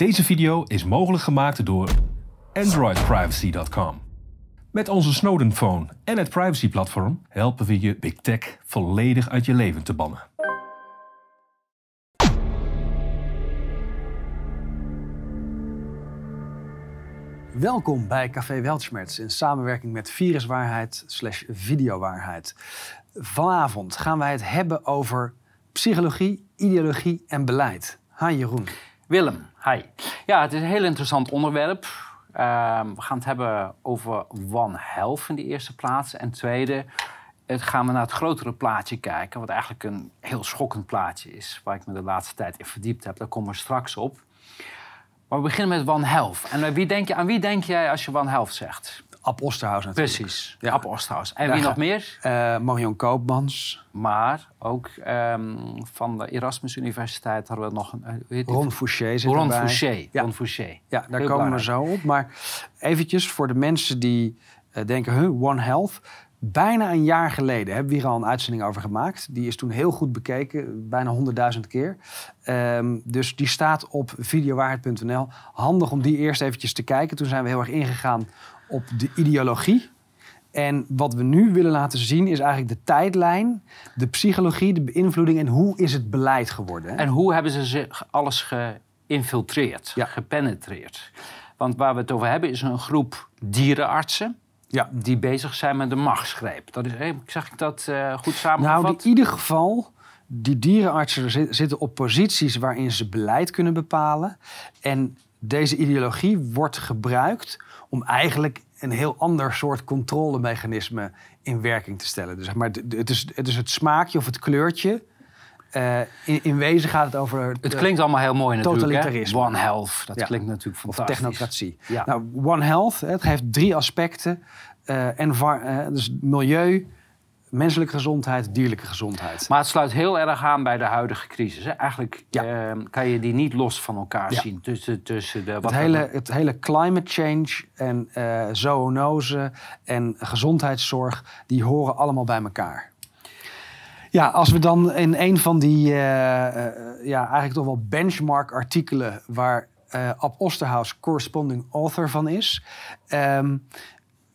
Deze video is mogelijk gemaakt door AndroidPrivacy.com. Met onze Snowden Phone en het privacy-platform helpen we je Big Tech volledig uit je leven te bannen. Welkom bij Café Weltschmerz in samenwerking met Viruswaarheid slash Videowaarheid. Vanavond gaan wij het hebben over psychologie, ideologie en beleid. Hi Jeroen. Willem, hi. Ja, het is een heel interessant onderwerp. Ehm, we gaan het hebben over One Health in de eerste plaats. En tweede, het gaan we naar het grotere plaatje kijken, wat eigenlijk een heel schokkend plaatje is, waar ik me de laatste tijd in verdiept heb. Daar komen we straks op. Maar we beginnen met One Health. En wie denk je, aan wie denk jij als je One Health zegt? Ab Osterhaus natuurlijk. Precies, Ja. Ab Osterhaus. En Daar wie nog meer? Eh, Marion Koopmans, Maar ook ehm, van de Erasmus Universiteit hadden we nog een... eh? Ron Fouché zit Ron erbij. Fouché. Ja. Ron Fouché. Ja, daar Heel komen we zo op. Maar eventjes voor de mensen die eh, denken, huh, One Health. Bijna een jaar geleden hebben we hier al een uitzending over gemaakt. Die is toen heel goed bekeken, bijna 100.000 keer. Ehm, dus die staat op videowaarheid.nl. Handig om die eerst eventjes te kijken. Toen zijn we heel erg ingegaan op de ideologie. En wat we nu willen laten zien is eigenlijk de tijdlijn, de psychologie, de beïnvloeding en hoe is het beleid geworden. hè? En hoe hebben ze zich alles geïnfiltreerd, Ja. gepenetreerd? Want waar we het over hebben is een groep dierenartsen Ja. die bezig zijn met de machtsgreep. Dat is, zeg ik dat eh, goed Nou, samengevat? in ieder geval, die dierenartsen zi- zitten op posities waarin ze beleid kunnen bepalen. En deze ideologie wordt gebruikt om eigenlijk een heel ander soort controlemechanisme in werking te stellen. Dus zeg maar, het is, het is het smaakje of het kleurtje. Eh, in, in wezen gaat het over het klinkt allemaal heel mooi natuurlijk. hè? Totalitarisme. One Health, dat Ja. klinkt natuurlijk of fantastisch. technocratie. Ja. Nou, One Health, hè, het heeft drie aspecten. Eh envar- eh, dus milieu, menselijke gezondheid, dierlijke gezondheid. Maar het sluit heel erg aan bij de huidige crisis. Hè? Eigenlijk Ja. eh, kan je die niet los van elkaar Ja. zien. Tussen, tussen de, Het wat hele, het hele climate change en eh zoonose en gezondheidszorg, die horen allemaal bij elkaar. Ja, als we dan in een van die eh, eh, ja, eigenlijk toch wel benchmark artikelen waar eh Ab Osterhaus corresponding author van is, ehm,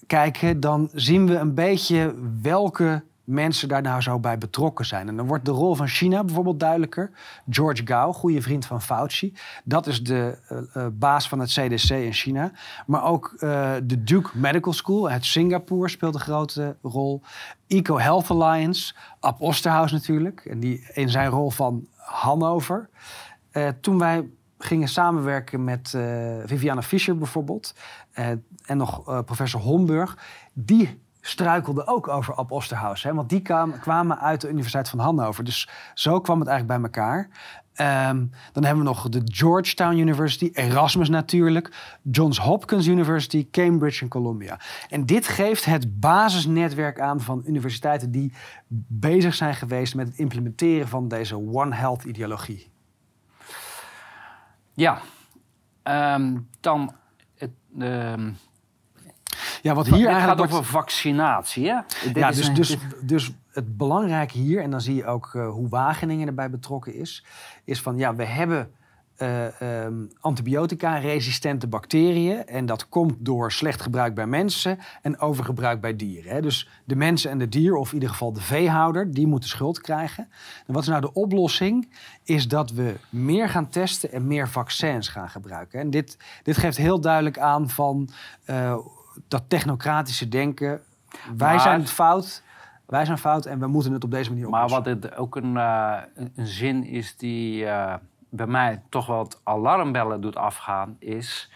kijken, dan zien we een beetje welke mensen daar nou zo bij betrokken zijn. En dan wordt de rol van China bijvoorbeeld duidelijker. George Gao, goede vriend van Fauci, dat is de eh, eh, baas van het CDC in China. Maar ook eh, de Duke Medical School uit Singapore speelt een grote rol. Eco Health Alliance, Ab Osterhaus natuurlijk, en die in zijn rol van Hannover. Toen wij gingen samenwerken met eh, Viviana Fischer bijvoorbeeld eh, en nog eh, professor Homburg, die struikelde ook over Ab Osterhaus. Hè, want die kwam- kwamen uit de Universiteit van Hannover. Dus zo kwam het eigenlijk bij elkaar. Ehm, dan hebben we nog de Georgetown University, Erasmus natuurlijk, Johns Hopkins University, Cambridge en Columbia. En dit geeft het basisnetwerk aan van universiteiten die bezig zijn geweest met het implementeren van deze One Health ideologie. Ja, Ehm, dan... Het, ehm, Ja, wat Hier eigenlijk gaat over vaccinatie, hè? Dit ja, dus, een- dus, dus het belangrijke hier, en dan zie je ook eh, hoe Wageningen erbij betrokken is, is van ja, we hebben eh, ehm, antibiotica-resistente bacteriën. En dat komt door slecht gebruik bij mensen en overgebruik bij dieren. Hè. Dus de mensen en de dier, of in ieder geval de veehouder, die moeten schuld krijgen. En wat is nou de oplossing? Is dat we meer gaan testen en meer vaccins gaan gebruiken. En dit, dit geeft heel duidelijk aan van eh, dat technocratische denken. Wij Maar- zijn het fout. Wij zijn fout en we moeten het op deze manier Maar oplossen. wat het ook een, eh, een- zin is die bij mij toch het alarmbellen doet afgaan, is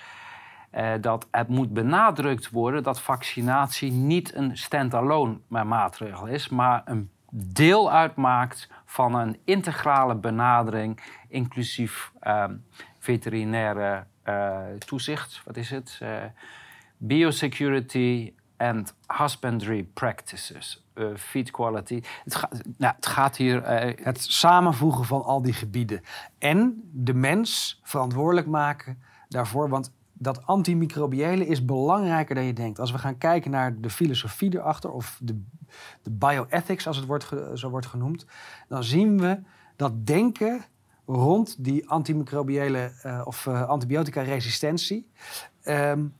eh, dat het moet benadrukt worden dat vaccinatie niet een stand-alone maatregel is, maar een deel uitmaakt van een integrale benadering, inclusief ehm, veterinaire eh, toezicht. Wat is het? Eh, biosecurity and husbandry practices. eh, feed quality. Het, nou, het gaat hier. eh, Het samenvoegen van al die gebieden. En de mens verantwoordelijk maken daarvoor. Want dat antimicrobiële is belangrijker dan je denkt. Als we gaan kijken naar de filosofie erachter, of de, de bioethics, als het wordt zo wordt genoemd, dan zien we dat denken rond die antimicrobiële uh, of antibiotica-resistentie. Um,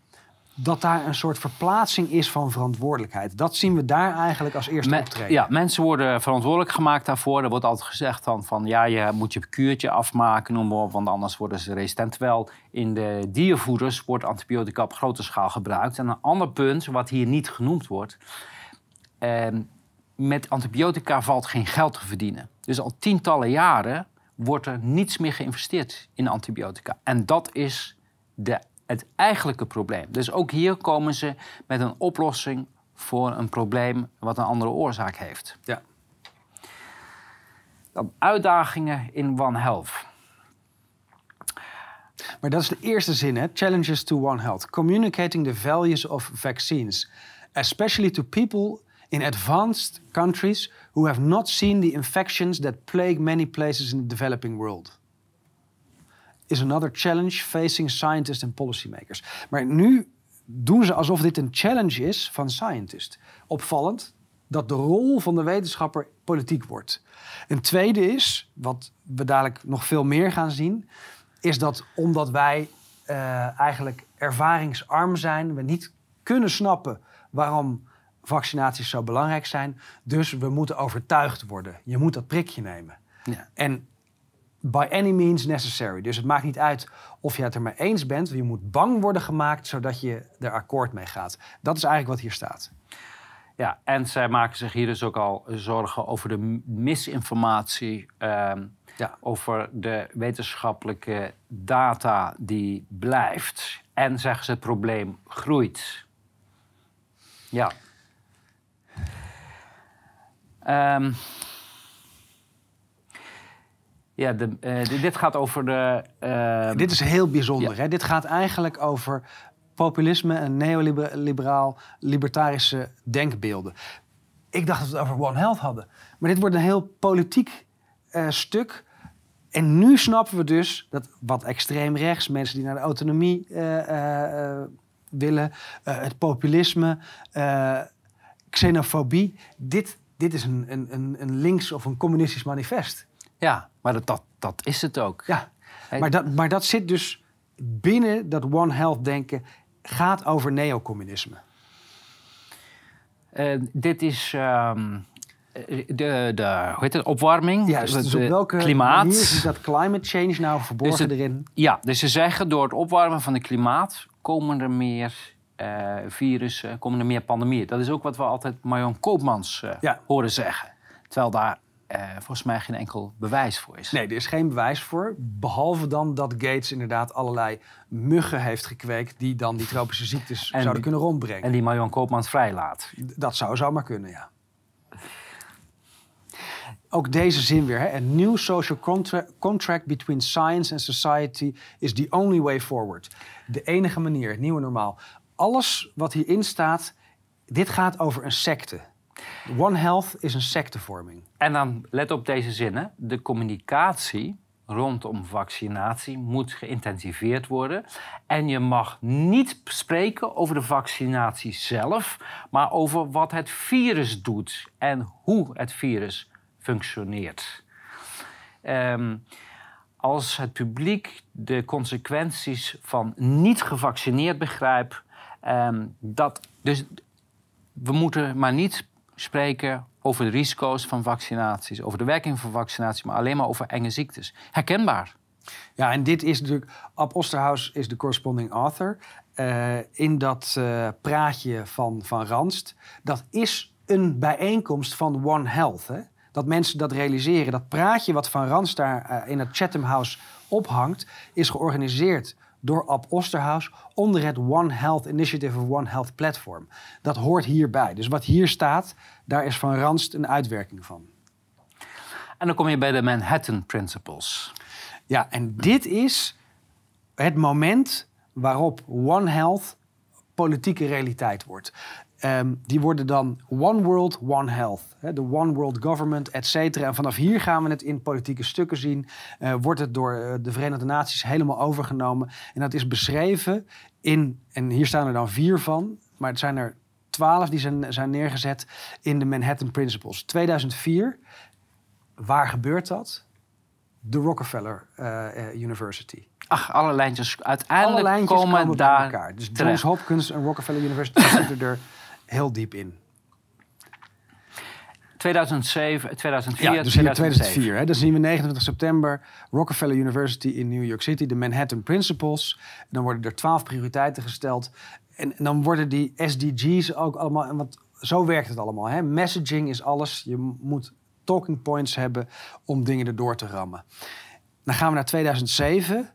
dat daar een soort verplaatsing is van verantwoordelijkheid. Dat zien we daar eigenlijk als eerste Me optreden. Ja, mensen worden verantwoordelijk gemaakt daarvoor. Er wordt altijd gezegd dan van ja, je moet je kuurtje afmaken, noem maar op, want anders worden ze resistent. Terwijl in de diervoeders wordt antibiotica op grote schaal gebruikt. En een ander punt, wat hier niet genoemd wordt, eh, met antibiotica valt geen geld te verdienen. Dus al tientallen jaren wordt er niets meer geïnvesteerd in antibiotica. En dat is de het eigenlijke probleem. Dus ook hier komen ze met een oplossing voor een probleem wat een andere oorzaak heeft. Ja. Dan uitdagingen in One Health. Maar dat is de eerste zin, hè? Challenges to One Health. Communicating the values of vaccines, especially to people in advanced countries who have not seen the infections that plague many places in the developing world is another challenge facing scientists and policymakers. Maar nu doen ze alsof dit een challenge is van scientists. Opvallend dat de rol van de wetenschapper politiek wordt. Een tweede is, wat we dadelijk nog veel meer gaan zien, is dat omdat wij uh, eigenlijk ervaringsarm zijn, we niet kunnen snappen waarom vaccinaties zo belangrijk zijn. Dus we moeten overtuigd worden. Je moet dat prikje nemen. Ja. En by any means necessary. Dus het maakt niet uit of je het er mee eens bent. Je moet bang worden gemaakt zodat je er akkoord mee gaat. Dat is eigenlijk wat hier staat. Ja, en zij maken zich hier dus ook al zorgen over de misinformatie. Ehm, ja. Over de wetenschappelijke data die blijft. En zeggen ze het probleem groeit. Ja. Um, ja, de, uh, dit gaat over de. Uh... Dit is heel bijzonder. Hè? Dit gaat eigenlijk over populisme en neoliberaal libertarische denkbeelden. Ik dacht dat we het over One Health hadden. Maar dit wordt een heel politiek uh, stuk. En nu snappen we dus dat wat extreem rechts, mensen die naar de autonomie willen, het populisme, xenofobie, dit, dit is een, een, een links- of een communistisch manifest. Ja, maar dat, dat, dat is het ook. Ja, maar dat, maar dat zit dus binnen dat One Health denken, gaat over neocommunisme. Uh, dit is um, de, de hoe heet het, opwarming. Ja, dus op welke klimaat. is dat climate change nou verborgen dus erin? Ja, dus ze zeggen door het opwarmen van het klimaat komen er meer uh, virussen, komen er meer pandemieën. Dat is ook wat we altijd Marion Koopmans uh, ja. horen zeggen. Terwijl daar uh, volgens mij geen enkel bewijs voor is. Nee, er is geen bewijs voor. Behalve dan dat Gates inderdaad allerlei muggen heeft gekweekt... die dan die tropische ziektes zouden kunnen rondbrengen. En die Marion Koopmans vrijlaat. Dat zou zomaar kunnen, ja. Ook deze zin weer. Hè? A new social contract, contract between science and society is the only way forward. De enige manier, het nieuwe normaal. Alles wat hierin staat, dit gaat over een secte. One Health is een sectevorming. En dan let op deze zinnen. De communicatie rondom vaccinatie moet geïntensiveerd worden. En je mag niet spreken over de vaccinatie zelf, maar over wat het virus doet en hoe het virus functioneert. Ehm, als het publiek de consequenties van niet gevaccineerd begrijpt, um, dat, dus we moeten maar niet spreken over de risico's van vaccinaties, over de werking van vaccinaties, maar alleen maar over enge ziektes. Herkenbaar. Ja, en dit is natuurlijk. Ab Osterhaus is de corresponding author. Uh, in dat uh, praatje van, van Ranst. Dat is een bijeenkomst van One Health. Hè? Dat mensen dat realiseren. Dat praatje wat van Ranst daar uh, in het Chatham House ophangt, is georganiseerd door Ab Osterhaus onder het One Health Initiative of One Health Platform. Dat hoort hierbij. Dus wat hier staat, daar is van Ranst een uitwerking van. En dan kom je bij de Manhattan Principles. Ja, en dit is het moment waarop One Health politieke realiteit wordt. Ehm, die worden dan One World, One Health. De One World Government, et cetera. En vanaf hier gaan we het in politieke stukken zien. Uh, wordt het door eh, de Verenigde Naties helemaal overgenomen. En dat is beschreven in, en hier staan er dan vier van, maar het zijn er twaalf die zijn, zijn neergezet in de Manhattan Principles. 2004, waar gebeurt dat? de Rockefeller eh, eh, University. Ach, alle lijntjes Alle uiteindelijk lijntjes komen, komen daar elkaar. Dus. Johns Hopkins en Rockefeller University zitten er heel diep in. 2007, 2004, Ja, dus 2007. 2004. Hè? Dan zien we 29 september Rockefeller University in New York City, de Manhattan Principles. En dan worden er 12 prioriteiten gesteld. En, en dan worden die SDG's ook allemaal. en Want zo werkt het allemaal. Hè? Messaging is alles. Je moet talking points hebben om dingen erdoor te rammen. Dan gaan we naar 2007.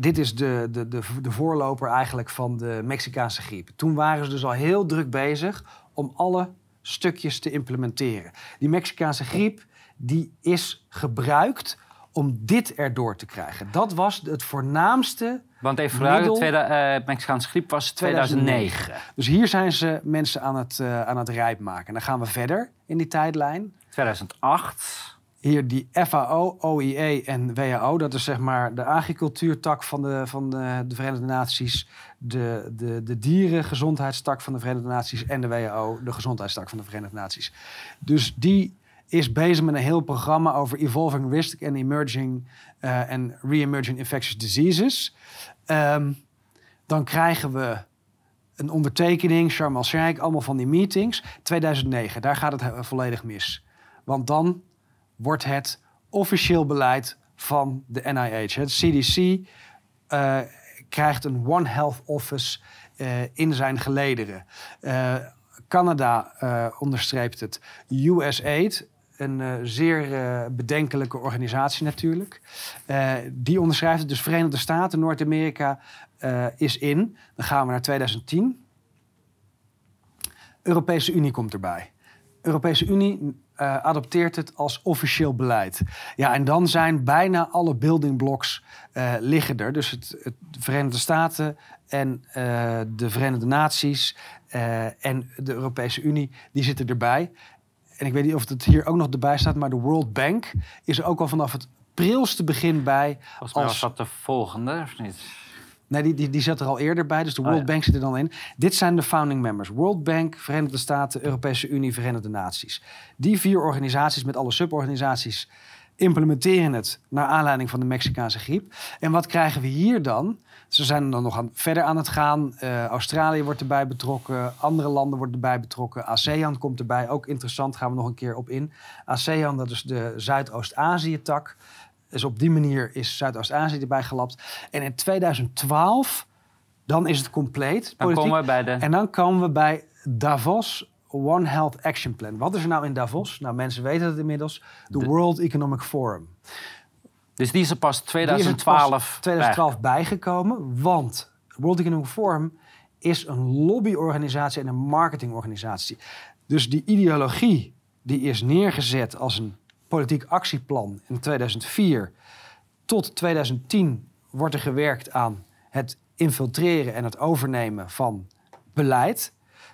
Dit is de, de, de, de voorloper eigenlijk van de Mexicaanse griep. Toen waren ze dus al heel druk bezig om alle stukjes te implementeren. Die Mexicaanse griep die is gebruikt om dit erdoor te krijgen. Dat was het voornaamste. Want even vooruit, de tweede, eh, Mexicaanse griep was 2009. Dus hier zijn ze mensen aan het, eh, aan het rijp maken. Dan gaan we verder in die tijdlijn. 2008. Hier die FAO, OIE en WHO, dat is zeg maar de agricultuurtak van de, van de, de Verenigde Naties, de, de, de dierengezondheidstak van de Verenigde Naties en de WHO, de gezondheidstak van de Verenigde Naties. Dus die is bezig met een heel programma over evolving risk and emerging eh, en re-emerging infectious diseases. Ehm, dan krijgen we een ondertekening, Sharm el-Sheikh, allemaal van die meetings. 2009, daar gaat het he- volledig mis. Want dan wordt het officieel beleid van de NIH. Het CDC eh, krijgt een One Health Office eh, in zijn gelederen. Eh, Canada onderstreept het. USAID, een zeer bedenkelijke organisatie natuurlijk. Die onderschrijft het. Dus Verenigde Staten, Noord-Amerika is in. Dan gaan we naar 2010. Europese Unie komt erbij. Europese Unie eh, adopteert het als officieel beleid. Ja, en dan zijn bijna alle building blocks eh, liggen er. Dus het, het de Verenigde Staten en eh, de Verenigde Naties en de Europese Unie, die zitten erbij. En ik weet niet of het hier ook nog erbij staat, maar de World Bank is er ook al vanaf het prilste begin bij. Volgens mij Als- was dat de volgende, of niet? Nee, die, die, die zat er al eerder bij. Dus de World ja. Bank zit er dan in. Dit zijn de founding members. World Bank, Verenigde Staten, Europese Unie, Verenigde Naties. Die vier organisaties met alle suborganisaties implementeren het naar aanleiding van de Mexicaanse griep. En wat krijgen we hier dan? Ze zijn dan nog aan, verder aan het gaan. Eh, Australië wordt erbij betrokken. Andere landen worden erbij betrokken. ASEAN komt erbij. Ook interessant, gaan we nog een keer op in. ASEAN, dat is de Zuidoost-Azië-tak. Dus op die manier is Zuidoost-Azië erbij gelapt. En in 2012, dan is het compleet. Dan politiek. komen we bij de... En dan komen we bij Davos One Health Action Plan. Wat is er nou in Davos? Nou, mensen weten het inmiddels. De, World Economic Forum. Dus die is er pas Die is er 2012 pas 2012 bijgekomen, want World Economic Forum is een lobbyorganisatie en een marketingorganisatie. Dus die ideologie die is neergezet als een politiek actieplan in 2004 tot 2010 wordt er gewerkt aan het infiltreren en het overnemen van beleid.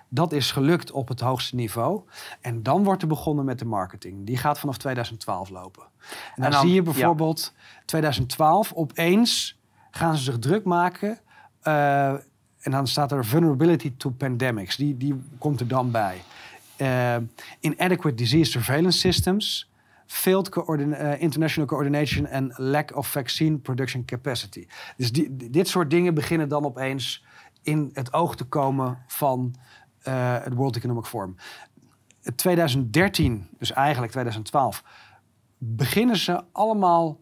Dat is gelukt op het hoogste niveau. En dan wordt er begonnen met de marketing. Die gaat vanaf 2012 lopen. En dan, En dan- zie je ja. bijvoorbeeld 2012 opeens gaan ze zich druk maken. eh, en dan staat er vulnerability to pandemics. Die, die komt er dan bij. Eh, inadequate disease surveillance systems. Failed coordina- eh, international coordination and lack of vaccine production capacity. Dus dit soort dingen beginnen dan opeens in het oog te komen van eh, het World Economic Forum. 2013, dus eigenlijk 2012, beginnen ze allemaal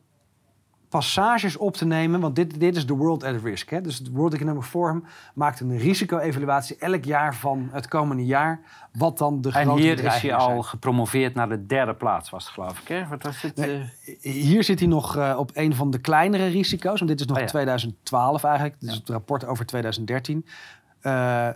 passages op te nemen. Want dit, dit is de World at Risk. Hè? Dus het World Economic Forum maakt een risico-evaluatie elk jaar van het komende jaar. Wat dan de En grote hier is hij al gepromoveerd naar de derde plaats, was het geloof ik. Hè? Wat was het? Nee, eh? Hier zit hij nog eh, op een van de kleinere risico's. Want dit is nog Oh ja. 2012 eigenlijk. Dit is het rapport over 2013. Eh,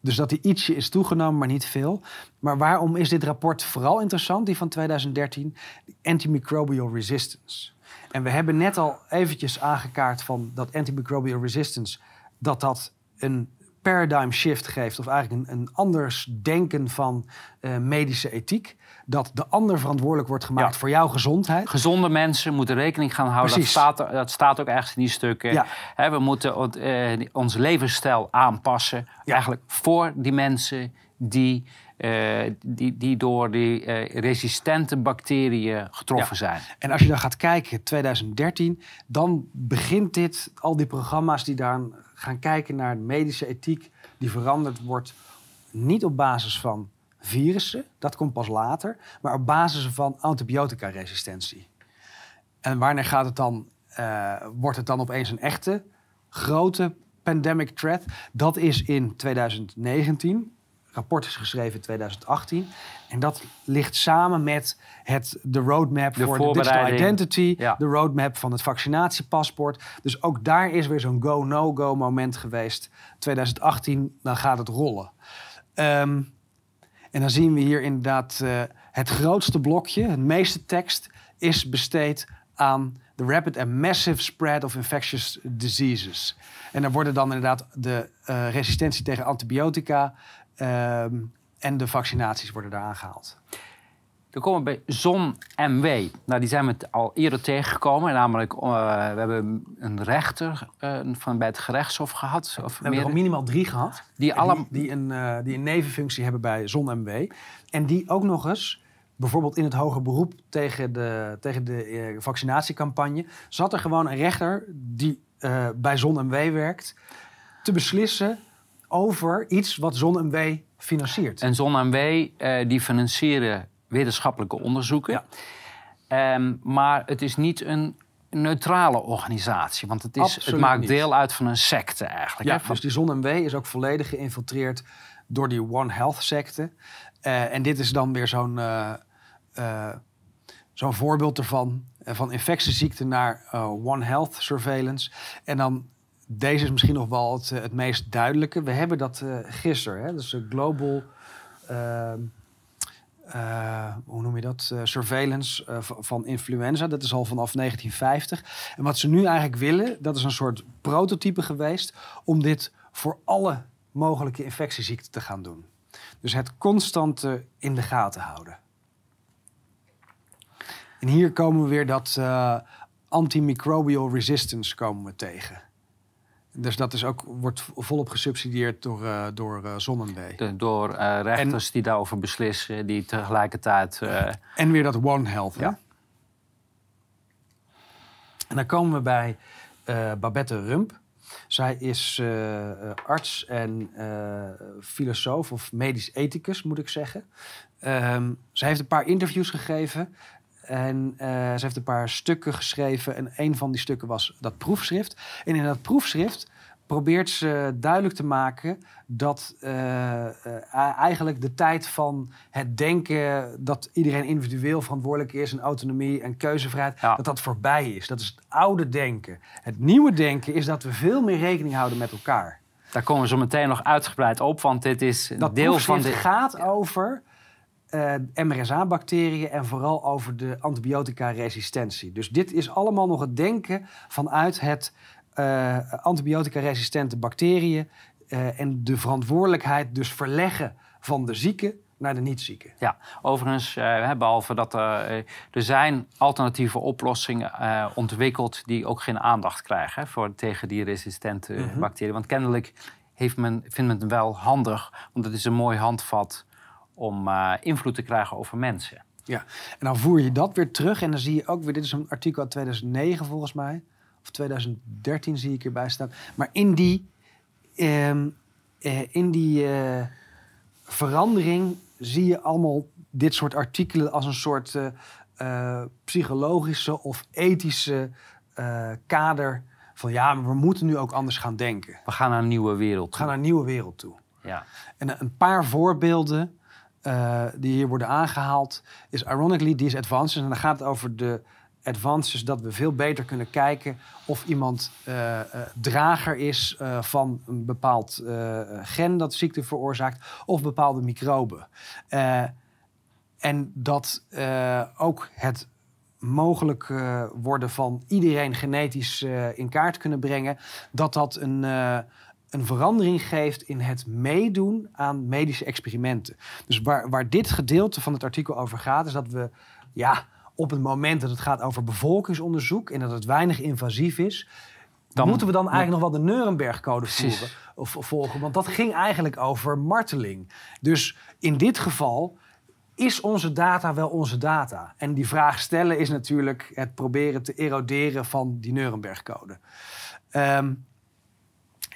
dus dat hij ietsje is toegenomen, maar niet veel. Maar waarom is dit rapport vooral interessant, die van 2013? Antimicrobial resistance. En we hebben net al eventjes aangekaart van dat antimicrobial resistance... dat dat een paradigm shift geeft, of eigenlijk een, een anders denken van eh, medische ethiek. Dat de ander verantwoordelijk wordt gemaakt Ja. voor jouw gezondheid. Gezonde mensen moeten rekening gaan houden. Dat staat, dat staat ook ergens in die stukken. Ja. We moeten eh, ons levensstijl aanpassen. Ja. Eigenlijk voor die mensen die eh, die, die door die eh, resistente bacteriën getroffen zijn. En als je dan gaat kijken, 2013, dan begint dit, al die programma's die daar gaan kijken naar medische ethiek, die veranderd wordt, niet op basis van virussen, dat komt pas later, maar op basis van antibiotica-resistentie. En wanneer gaat het dan, eh, wordt het dan opeens een echte grote pandemic threat? Dat is in 2019. Rapport is geschreven in 2018. En dat ligt samen met het, de roadmap De voor de digital identity, Ja. de roadmap van het vaccinatiepaspoort. Dus ook daar is weer zo'n go-no-go moment geweest. 2018, dan gaat het rollen. Ehm, en dan zien we hier inderdaad eh, het grootste blokje, het meeste tekst, is besteed aan the rapid and massive spread of infectious diseases. En dan worden dan inderdaad de eh, resistentie tegen antibiotica ehm, en de vaccinaties worden daar aangehaald. Dan komen we bij ZON-MW. Nou, die zijn we al eerder tegengekomen. Namelijk, eh, we hebben een rechter eh, van, bij het gerechtshof gehad. Of We hebben er al minimaal drie gehad. die allemaal... die, die, een, eh, die een nevenfunctie hebben bij ZonMW. En die ook nog eens, bijvoorbeeld in het hoger beroep tegen de, tegen de vaccinatiecampagne, zat er gewoon een rechter die bij ZonMW werkt, te beslissen over iets wat ZonMW financiert. En ZON-MW eh, die financieren wetenschappelijke onderzoeken. Ja. Ehm, maar het is niet een neutrale organisatie. Want het, is, het maakt niet. deel uit van een secte eigenlijk. Ja, hè? Dus die ZonMW is ook volledig geïnfiltreerd door die One Health secte. Eh, en dit is dan weer zo'n eh, zo'n voorbeeld ervan. van infectieziekten naar One Health surveillance. En dan, deze is misschien nog wel het, eh, meest duidelijke. We hebben dat eh gisteren, hè? dus een global... ehm, eh, hoe noem je dat? Surveillance van influenza. Dat is al vanaf 1950. En wat ze nu eigenlijk willen, dat is een soort prototype geweest om dit voor alle mogelijke infectieziekten te gaan doen. Dus het constante in de gaten houden. En hier komen we weer dat antimicrobial resistance komen we tegen. Dus dat is ook, wordt volop gesubsidieerd door, eh door eh, ZonMW. de- door eh, rechters die daarover beslissen, die tegelijkertijd. eh, En weer dat One Health. hè? Ja. En dan komen we bij eh, Babette Rump. Zij is eh, eh, arts en eh, filosoof of medisch ethicus, moet ik zeggen. Ehm zij heeft een paar interviews gegeven. En eh, ze heeft een paar stukken geschreven. En een van die stukken was dat proefschrift. En in dat proefschrift probeert ze duidelijk te maken dat eh, eh, eigenlijk de tijd van het denken dat iedereen individueel verantwoordelijk is en autonomie en keuzevrijheid, Ja. dat dat voorbij is. Dat is het oude denken. Het nieuwe denken is dat we veel meer rekening houden met elkaar. daar komen we zo meteen nog uitgebreid op, want dit is een Dat deel van de. gaat over eh, MRSA-bacteriën en vooral over de antibiotica-resistentie. Dus dit is allemaal nog het denken vanuit het eh, antibiotica-resistente bacteriën eh, en de verantwoordelijkheid dus verleggen van de zieke naar de niet-zieke. Ja, overigens, eh, behalve dat er zijn alternatieve oplossingen eh, ontwikkeld die ook geen aandacht krijgen hè, voor, tegen die resistente Mhm. bacteriën. Want kennelijk heeft men, vindt men het wel handig, want het is een mooi handvat om eh, invloed te krijgen over mensen. Ja, en dan voer je dat weer terug en dan zie je ook weer, dit is een artikel uit 2009 volgens mij, of 2013 zie ik erbij staan. Maar in die, ehm, eh, in die eh, verandering zie je allemaal dit soort artikelen als een soort psychologische of ethische kader van ja, maar we moeten nu ook anders gaan denken. We gaan naar een nieuwe wereld. We gaan naar een nieuwe wereld toe. Ja. En een paar voorbeelden eh, die hier worden aangehaald is ironically these advances. En dan gaat het over de advances dat we veel beter kunnen kijken of iemand eh, eh, drager is van een bepaald gen dat ziekte veroorzaakt of bepaalde microben. En dat ook het mogelijk worden van iedereen genetisch in kaart kunnen brengen, dat dat een, een verandering geeft in het meedoen aan medische experimenten. Dus waar, waar dit gedeelte van het artikel over gaat, is dat we ja, op het moment dat het gaat over bevolkingsonderzoek en dat het weinig invasief is, Dan- moeten we dan eigenlijk nog wel de Nuremberg-code voeren. of volgen. Want dat ging eigenlijk over marteling. Dus in dit geval is onze data wel onze data? En die vraag stellen is natuurlijk het proberen te eroderen van die Nuremberg-code. Ehm,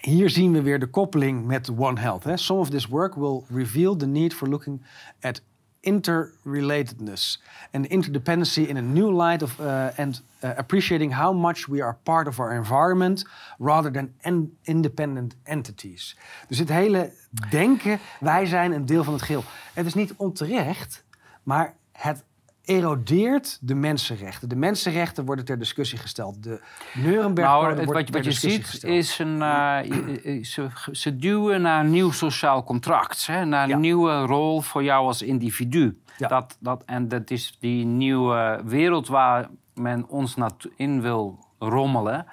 hier zien we weer de koppeling met One Health. Hè. Some of this work will reveal the need for looking at interrelatedness and interdependency in a new light of uh, and uh, appreciating how much we are part of our environment rather than en- independent entities. Dus het hele denken, wij zijn een deel van het geheel. Het is niet onterecht, maar het erodeert de mensenrechten. De mensenrechten worden ter discussie gesteld. De Nuremberg Nou, wordt wat, ter wat je ziet gesteld. is een. eh, ze, ze duwen naar een nieuw sociaal contract. Hè, naar een Ja. nieuwe rol voor jou als individu. Ja. Dat, dat, en dat is die nieuwe wereld waar men ons in wil rommelen.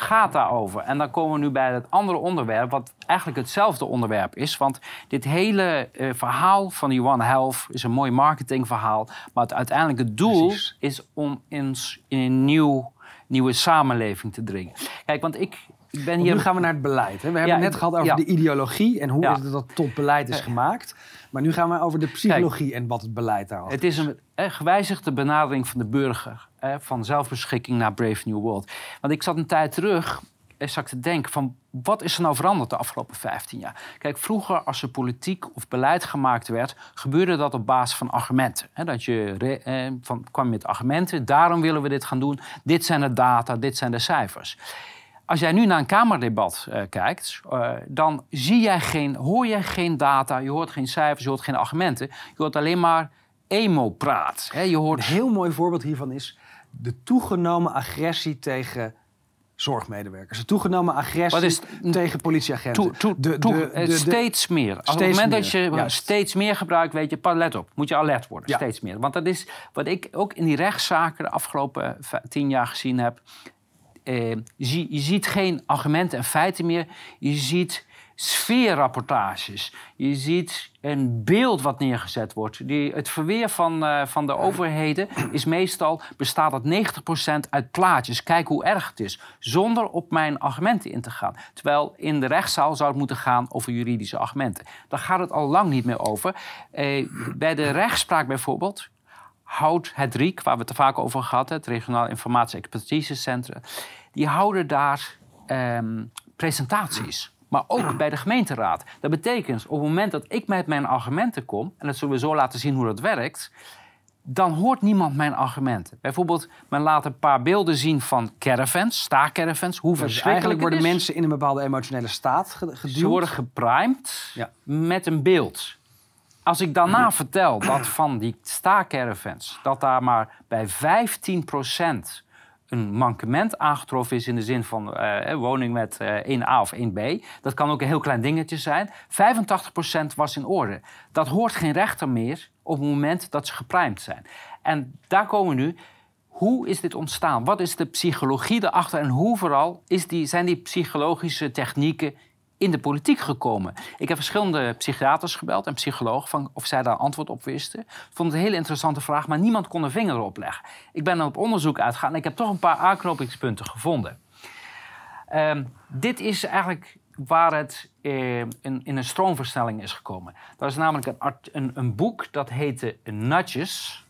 Gaat daarover. En dan komen we nu bij het andere onderwerp, wat eigenlijk hetzelfde onderwerp is. Want dit hele eh, verhaal van die One Health is een mooi marketingverhaal. Maar het uiteindelijke doel Precies. is om ons in een nieuw, nieuwe samenleving te dringen. Kijk, want ik, ik ben hier... nu gaan we naar het beleid. Hè? We hebben het net gehad over ja. de ideologie en hoe Ja. is het dat tot beleid is Ja. gemaakt. Maar nu gaan we over de psychologie en wat het beleid daar Het is een eh, gewijzigde benadering van de burger. Van zelfbeschikking naar Brave New World. Want ik zat een tijd terug eh, zat te denken van... wat is er nou veranderd de afgelopen 15 jaar? Kijk, vroeger als er politiek of beleid gemaakt werd... gebeurde dat op basis van argumenten. Dat je eh, van, kwam met argumenten, daarom willen we dit gaan doen. Dit zijn de data, dit zijn de cijfers. Als jij nu naar een Kamerdebat eh, kijkt, eh, dan zie jij geen, hoor je geen data, je hoort geen cijfers, je hoort geen argumenten. Je hoort alleen maar emo-praat. Je Een hoort heel mooi voorbeeld hiervan is de toegenomen agressie tegen zorgmedewerkers. De toegenomen agressie is- tegen politieagenten. De- de- eh, de- de- steeds meer. Als op het moment meer, dat je juist. steeds meer gebruikt, weet je, let op, moet je alert worden. Ja. Steeds meer. Want dat is wat ik ook in die rechtszaken de afgelopen tien jaar gezien heb. Eh, je, je ziet geen argumenten en feiten meer. Je ziet sfeerrapportages. Je ziet een beeld wat neergezet wordt. Die, het verweer van, eh, van de overheden is meestal bestaat uit 90% uit plaatjes. Kijk hoe erg het is. Zonder op mijn argumenten in te gaan. Terwijl in de rechtszaal zou het moeten gaan over juridische argumenten. Daar gaat het al lang niet meer over. Eh, bij de rechtspraak bijvoorbeeld houdt het RIEK, waar we het vaak over gehad hebben, het Regionaal Informatie Expertisecentrum, die houden daar ehm, presentaties. Maar ook bij de gemeenteraad. Dat betekent, op het moment dat ik met mijn argumenten kom, en dat zullen we zo laten zien hoe dat werkt, dan hoort niemand mijn argumenten. Bijvoorbeeld, men laat een paar beelden zien van caravans, staakcaravans, hoe Dus verschrikkelijk eigenlijk worden mensen in een bepaalde emotionele staat ge- geduwd. Ze worden geprimed Ja. met een beeld. Als ik daarna vertel dat van die staakcaravans... dat daar maar bij 15% een mankement aangetroffen is... in de zin van eh, woning met eh 1A of 1B... dat kan ook een heel klein dingetje zijn. 85% was in orde. Dat hoort geen rechter meer op het moment dat ze geprimed zijn. En daar komen nu... Hoe is dit ontstaan? Wat is de psychologie erachter? En hoe vooral is die, zijn die psychologische technieken in de politiek gekomen? Ik heb verschillende psychiaters gebeld en psychologen van of zij daar antwoord op wisten. Vond het een hele interessante vraag, maar niemand kon een vinger erop leggen. Ik ben op onderzoek uitgegaan en ik heb toch een paar aanknopingspunten gevonden. Ehm, dit is eigenlijk waar het eh, in, in een stroomversnelling is gekomen. Dat is namelijk een, een, een boek dat heette Nudges.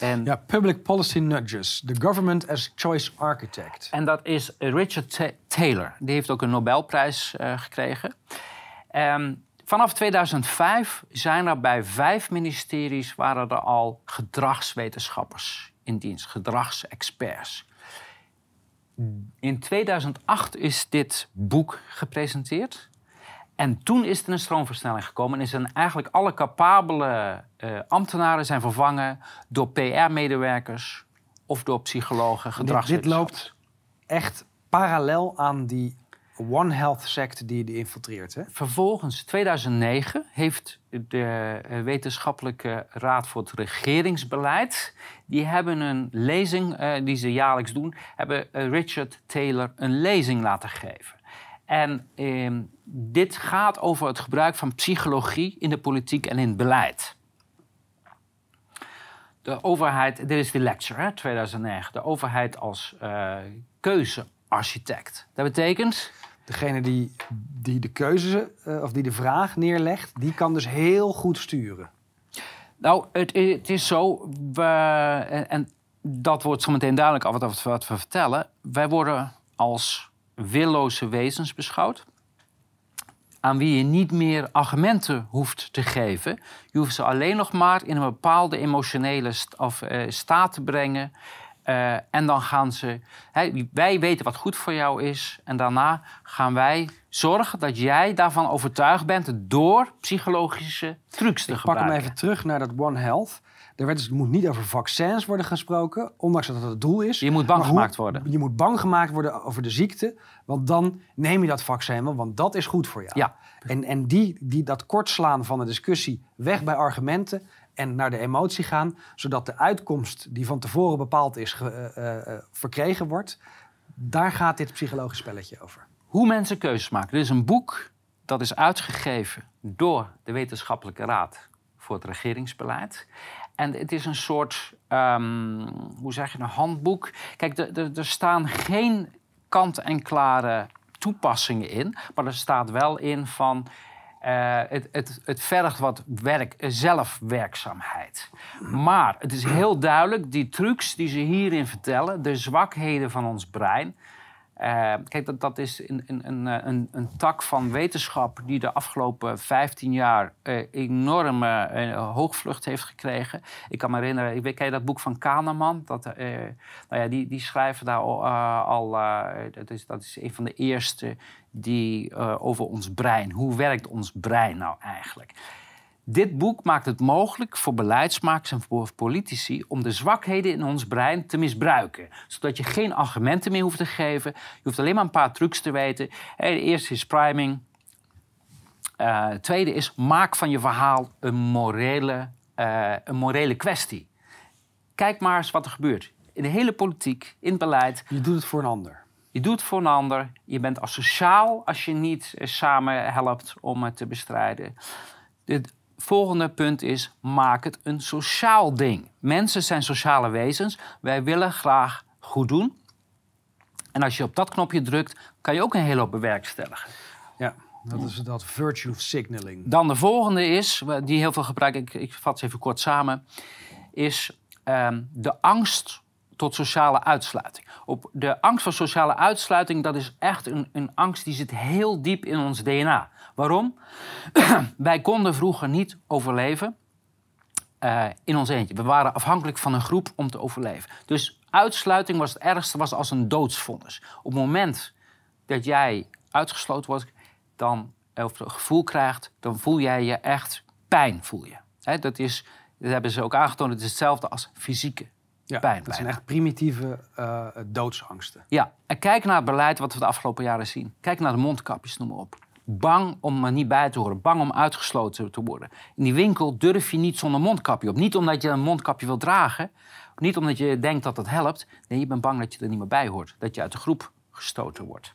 En Ja, Public Policy Nudges. The Government as Choice Architect. En dat is Richard Ta- Taylor. Die heeft ook een Nobelprijs eh, gekregen. Ehm, vanaf 2005 zijn er bij vijf ministeries waren er al gedragswetenschappers in dienst, gedragsexperts. In 2008 is dit boek gepresenteerd. En toen is er een stroomversnelling gekomen en zijn eigenlijk alle capabele eh, ambtenaren zijn vervangen door PR-medewerkers of door psychologen, Dit, dit gedragswetenschappers. loopt echt parallel aan die One Health sect die die infiltreert. Hè? Vervolgens, 2009, heeft de eh, Wetenschappelijke Raad voor het Regeringsbeleid... die hebben een lezing, eh, die ze jaarlijks doen... hebben Richard Taylor een lezing laten geven. En ehm, dit gaat over het gebruik van psychologie in de politiek en in het beleid. De overheid, dit is de lecture, hè, 2009. De overheid als eh, keuzearchitect. Dat betekent... degene die, die de keuze eh, of die de vraag neerlegt, die kan dus heel goed sturen. Nou, het, het is zo, we, en, en dat wordt zometeen duidelijk af wat, wat we vertellen. Wij worden als willoze wezens beschouwd. Aan wie je niet meer argumenten hoeft te geven. Je hoeft ze alleen nog maar in een bepaalde emotionele st of, eh, staat te brengen. Eh, en dan gaan ze. Wij weten wat goed voor jou is. En daarna gaan wij zorgen dat jij daarvan overtuigd bent door psychologische trucs te Ik pak gebruiken. hem even terug naar dat One Health. Er werd dus, het moet niet over vaccins worden gesproken, ondanks dat dat het doel is. Je moet bang hoe- gemaakt worden. Je moet bang gemaakt worden over de ziekte, want dan neem je dat vaccin wel, want dat is goed voor jou. Ja. En, en die, die, dat kortslaan van de discussie weg bij argumenten en naar de emotie gaan, zodat de uitkomst die van tevoren bepaald is ge- eh, eh, eh, verkregen wordt, daar gaat dit psychologisch spelletje over. Hoe mensen keuzes maken. Dit is een boek dat is uitgegeven door de Wetenschappelijke Raad voor het Regeringsbeleid. En het is een soort, ehm, hoe zeg je, een handboek. Kijk, er staan geen kant-en-klare toepassingen in, maar er staat wel in van. eh, het, het, het vergt wat werk, eh, zelfwerkzaamheid. Maar het is heel duidelijk, die trucs die ze hierin vertellen, de zwakheden van ons brein, eh, kijk, dat, dat is een, een, een, eh, een, een tak van wetenschap die de afgelopen 15 jaar eh, enorme hoogvlucht heeft gekregen. Ik kan me herinneren, ik ken je dat boek van Kahneman? Dat, nou ja, die, die schrijven daar al, al dat, is, dat is een van de eerste die over ons brein. Hoe werkt ons brein nou eigenlijk? Dit boek maakt het mogelijk voor beleidsmakers en voor politici om de zwakheden in ons brein te misbruiken. Zodat je geen argumenten meer hoeft te geven. Je hoeft alleen maar een paar trucs te weten. De eerste is priming. Het tweede is maak van je verhaal een morele, eh, een morele kwestie. Kijk maar eens wat er gebeurt. In de hele politiek, in het beleid. Je doet het voor een ander. Je doet het voor een ander. Je bent asociaal als je niet eh, samen helpt om het te bestrijden. Het volgende punt is: maak het een sociaal ding. Mensen zijn sociale wezens. Wij willen graag goed doen. En als je op dat knopje drukt, kan je ook een hele hoop bewerkstelligen. Ja, dat is dat virtue signaling. Dan de volgende is, die heel veel gebruik ik, ik vat ze even kort samen, is ehm, de angst tot sociale uitsluiting. Op de angst voor sociale uitsluiting, dat is echt een, een angst die zit heel diep in ons DNA. Waarom? Wij konden vroeger niet overleven eh, in ons eentje. We waren afhankelijk van een groep om te overleven. Dus uitsluiting was het ergste, was als een doodsvonnis. Op het moment dat jij uitgesloten wordt, dan, of het gevoel krijgt, dan voel jij je echt pijn. Voel je. Dat, is, dat hebben ze ook aangetoond. Het is hetzelfde als fysieke Ja, pijn. dat zijn echt primitieve eh, doodsangsten. Ja, en kijk naar het beleid wat we de afgelopen jaren zien. Kijk naar de mondkapjes, noem maar op. Bang om er niet bij te horen, bang om uitgesloten te worden. In die winkel durf je niet zonder mondkapje op. Niet omdat je een mondkapje wil dragen, niet omdat je denkt dat het helpt. Nee, je bent bang dat je er niet meer bij hoort, dat je uit de groep gestoten wordt.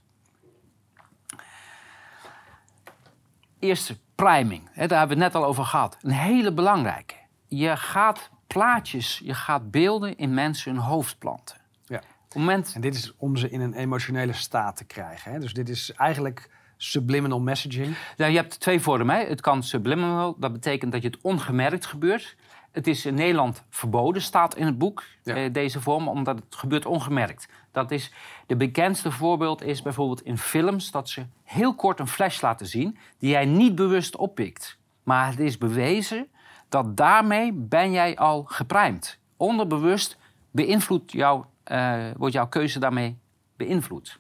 Eerste, priming. Daar hebben we het net al over gehad. Een hele belangrijke. Je gaat plaatjes, je gaat beelden in mensen hun hoofd planten. Ja. Op moment En dit is om ze in een emotionele staat te krijgen. Hè? Dus dit is eigenlijk subliminal messaging. Nou, je hebt twee vormen. Hè. Het kan subliminal, dat betekent dat je het ongemerkt gebeurt. Het is in Nederland verboden, staat in het boek, Ja. eh, deze vorm, omdat het gebeurt ongemerkt. Dat is, de bekendste voorbeeld is bijvoorbeeld in films dat ze heel kort een flash laten zien die jij niet bewust oppikt. Maar het is bewezen dat daarmee ben jij al geprimd. Onderbewust beïnvloedt jouw, eh, wordt jouw keuze daarmee beïnvloed.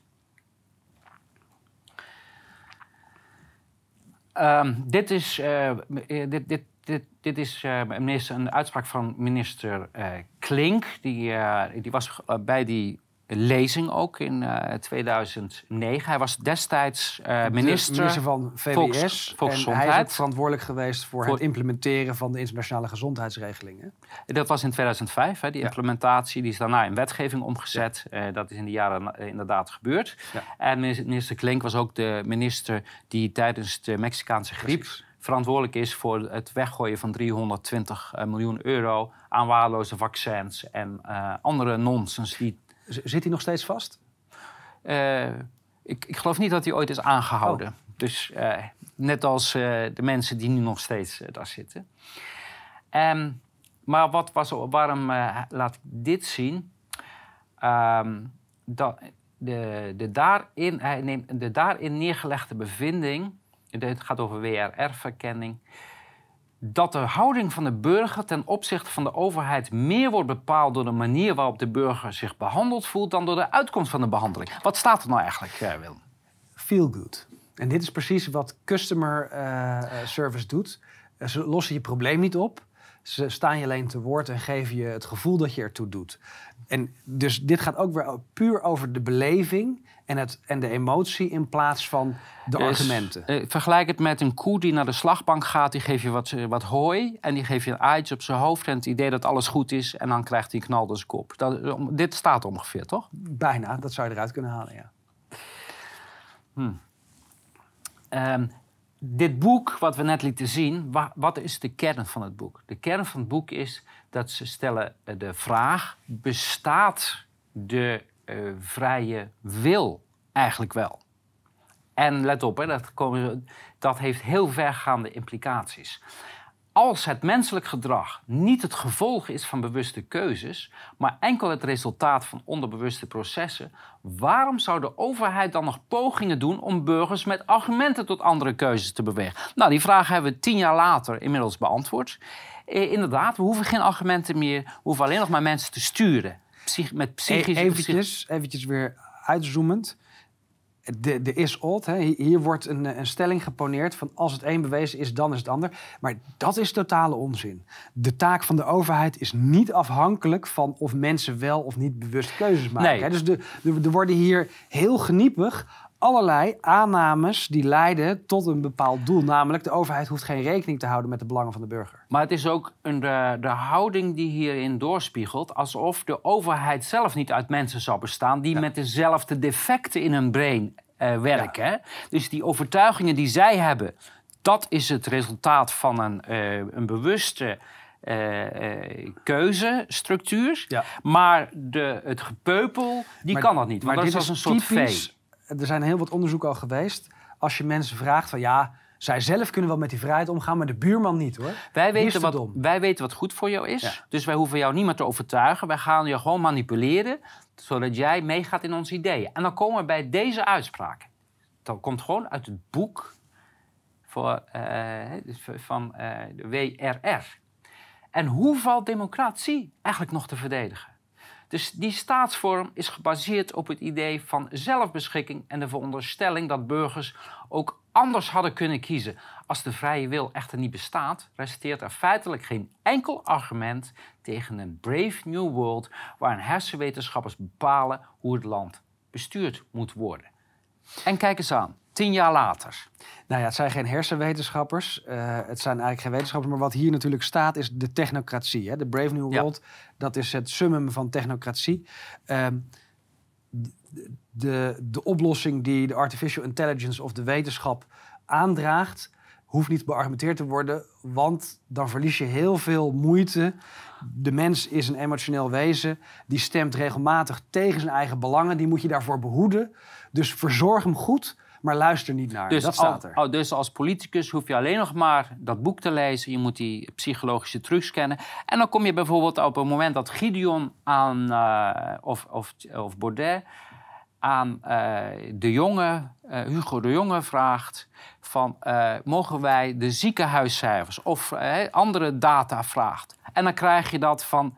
Ehm, dit is, eh, dit, dit, dit, dit is minister, een uitspraak van minister eh, Klink. Die, die was bij die lezing ook in eh, 2009. Hij was destijds eh, De minister. minister van VWS. Volks- en hij is ook verantwoordelijk geweest voor, Voor- het implementeren van de internationale gezondheidsregelingen. Dat was in 2005, hè, die Ja. implementatie. Die is daarna in wetgeving omgezet. Eh, dat is in die jaren inderdaad gebeurd. Ja. En minister- Klink was ook de minister die tijdens de Mexicaanse griep Precies. verantwoordelijk is voor het weggooien van 320 eh, miljoen euro aan waardeloze vaccins en andere nonsens die Zit hij nog steeds vast? eh, Ik, ik geloof niet dat hij ooit is aangehouden. Dus eh, net als eh, de mensen die nu nog steeds daar zitten. Ehm, maar wat was, waarom laat ik dit zien? Ehm, dat, de, de, daarin, hij neemt, de daarin neergelegde bevinding, het gaat over WRR-verkenning, dat de houding van de burger ten opzichte van de overheid meer wordt bepaald door de manier waarop de burger zich behandeld voelt dan door de uitkomst van de behandeling. Wat staat er nou eigenlijk, eh, Willem? Feel good. En dit is precies wat customer eh, eh, service doet. Ze lossen je probleem niet op. Ze staan je alleen te woord en geven je het gevoel dat je ertoe doet. En dus dit gaat ook weer puur over de beleving en, het, en de emotie in plaats van de Dus, argumenten. eh, vergelijk het met een koe die naar de slagbank gaat. Die geeft je wat, eh, wat hooi en die geeft je een aaitje op zijn hoofd... en het idee dat alles goed is en dan krijgt hij een knal door zijn kop. Dat, eh, dit staat ongeveer, toch? Bijna, dat zou je eruit kunnen halen, ja. Ehm, dit boek, wat we net lieten zien, wa- wat is de kern van het boek? De kern van het boek is dat ze stellen eh, de vraag... bestaat de eh, vrije wil eigenlijk wel? En let op, hè, dat, dat heeft heel vergaande implicaties. Als het menselijk gedrag niet het gevolg is van bewuste keuzes, maar enkel het resultaat van onderbewuste processen, waarom zou de overheid dan nog pogingen doen om burgers met argumenten tot andere keuzes te bewegen? Nou, die vraag hebben we tien jaar later inmiddels beantwoord. Eh, inderdaad, we hoeven geen argumenten meer, we hoeven alleen nog maar mensen te sturen. Psych- met psychische... E- eventjes, eventjes weer uitzoomend. De, de is. Hè. Hier- wordt een, een stelling geponeerd van als het een bewezen is, dan is het ander. Maar dat is totale onzin. De taak van de overheid is niet afhankelijk van of mensen wel of niet bewust keuzes maken. Nee. hè. Dus de, de- er worden hier heel geniepig allerlei aannames die leiden tot een bepaald doel. Namelijk, de overheid hoeft geen rekening te houden met de belangen van de burger. Maar het is ook een, de, de houding die hierin doorspiegelt... alsof de overheid zelf niet uit mensen zou bestaan... die met dezelfde defecten in hun brein eh, werken. Dus die overtuigingen die zij hebben... dat is het resultaat van een, eh, een bewuste eh, eh, keuzestructuur. Ja. Maar de, het gepeupel, die Maar- kan dat niet. Want Maar dat dit is als een soort typisch- vee. Er zijn heel wat onderzoeken al geweest. Als je mensen vraagt van ja, zij zelf kunnen wel met die vrijheid omgaan, maar de buurman niet hoor. Wij weten, te wat, dom. wij weten wat goed voor jou is. Ja. Dus wij hoeven jou niet meer te overtuigen. Wij gaan je gewoon manipuleren, zodat jij meegaat in onze ideeën. En dan komen we bij deze uitspraak. Dat komt gewoon uit het boek voor, eh, van eh, de WRR. En hoe valt democratie eigenlijk nog te verdedigen? Dus die staatsvorm is gebaseerd op het idee van zelfbeschikking en de veronderstelling dat burgers ook anders hadden kunnen kiezen. Als de vrije wil echter niet bestaat, resteert er feitelijk geen enkel argument tegen een brave new world waarin hersenwetenschappers bepalen hoe het land bestuurd moet worden. En kijk eens aan, tien jaar later. Nou ja, het zijn geen hersenwetenschappers. eh, het zijn eigenlijk geen wetenschappers. Maar wat hier natuurlijk staat is de technocratie. Hè? De Brave New Ja. World, dat is het summum van technocratie. Ehm, de, de oplossing die de artificial intelligence of de wetenschap aandraagt, hoeft niet beargumenteerd te worden, want dan verlies je heel veel moeite. De mens is een emotioneel wezen, die stemt regelmatig tegen zijn eigen belangen, die moet je daarvoor behoeden. Dus verzorg hem goed, maar luister niet naar. Dus, dat staat er. al- dus als politicus hoef je alleen nog maar dat boek te lezen. Je moet die psychologische trucs kennen. En dan kom je bijvoorbeeld op het moment dat Gideon aan, eh, of, of, of Baudet aan eh, de jonge, eh, Hugo de Jonge vraagt van mogen wij de ziekenhuiscijfers of andere data vraagt. En dan krijg je dat van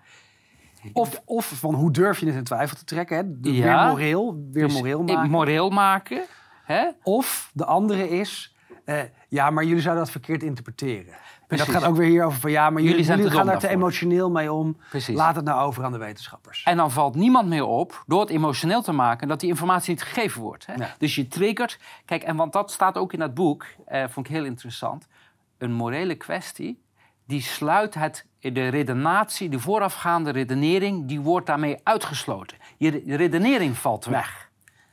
Of, of van hoe durf je het in twijfel te trekken? Hè? De- Ja. Weer moreel, weer dus moreel maken. moreel maken. Hè? Of de andere is, eh, ja, maar jullie zouden dat verkeerd interpreteren. En dat Precies. gaat ook weer hier over van, ja, maar jullie, gaan daar te emotioneel mee om. Precies. Laat het nou over aan de wetenschappers. En dan valt niemand meer op, door het emotioneel te maken, dat die informatie niet gegeven wordt. Hè? Ja. Dus je triggert. Kijk, en want dat staat ook in dat boek, eh, vond ik heel interessant. Een morele kwestie, die sluit het, de redenatie, de voorafgaande redenering, die wordt daarmee uitgesloten. Je re- redenering valt weg.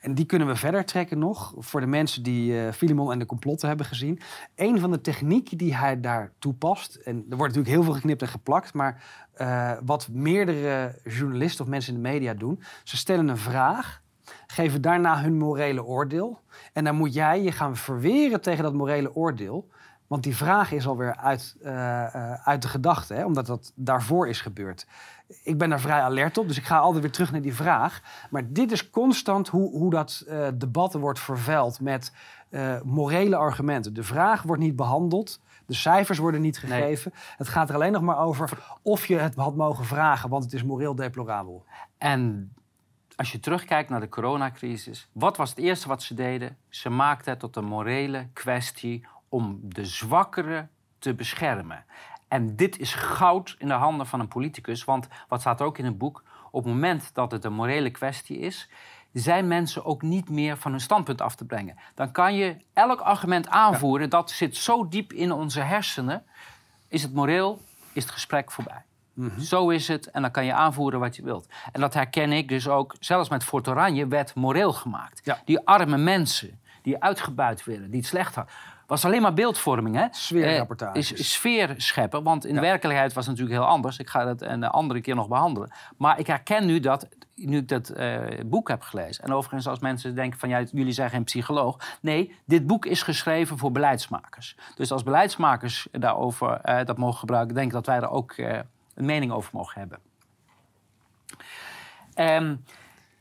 En die kunnen we verder trekken nog, voor de mensen die eh Filemon en de complotten hebben gezien. Een van de technieken die hij daar toepast, en er wordt natuurlijk heel veel geknipt en geplakt, maar eh, wat meerdere journalisten of mensen in de media doen, ze stellen een vraag geven daarna hun morele oordeel. En dan moet jij je gaan verweren tegen dat morele oordeel. Want die vraag is alweer uit, uh, uit de gedachte, hè, omdat dat daarvoor is gebeurd. Ik ben daar vrij alert op, dus ik ga altijd weer terug naar die vraag. Maar dit is constant hoe, hoe dat uh, debat wordt vervuild met morele argumenten. De vraag wordt niet behandeld. De cijfers worden niet gegeven. Het gaat er alleen nog maar over of je het had mogen vragen, want het is moreel deplorabel. En als je terugkijkt naar de coronacrisis, wat was het eerste wat ze deden? Ze maakten het tot een morele kwestie om de zwakkeren te beschermen. En dit is goud in de handen van een politicus, want wat staat ook in het boek? Op het moment dat het een morele kwestie is, zijn mensen ook niet meer van hun standpunt af te brengen. Dan kan je elk argument aanvoeren, dat zit zo diep in onze hersenen. Is het moreel, is het gesprek voorbij. Mhm. Zo is het en dan kan je aanvoeren wat je wilt. En dat herken ik dus ook, zelfs met Fort Oranje werd moreel gemaakt. Die arme mensen die uitgebuit werden, die het slecht hadden was alleen maar beeldvorming. Hè? Sfeerrapportages. Eh, sfeer scheppen, want in de werkelijkheid was het natuurlijk heel anders. Ik ga dat een andere keer nog behandelen. Maar ik herken nu dat, nu ik dat uh, boek heb gelezen. En overigens, als mensen denken van ja, jullie zijn geen psycholoog. Nee, dit boek is geschreven voor beleidsmakers. Dus als beleidsmakers daarover uh, dat mogen gebruiken, denk ik dat wij er ook een mening over mogen hebben. Um,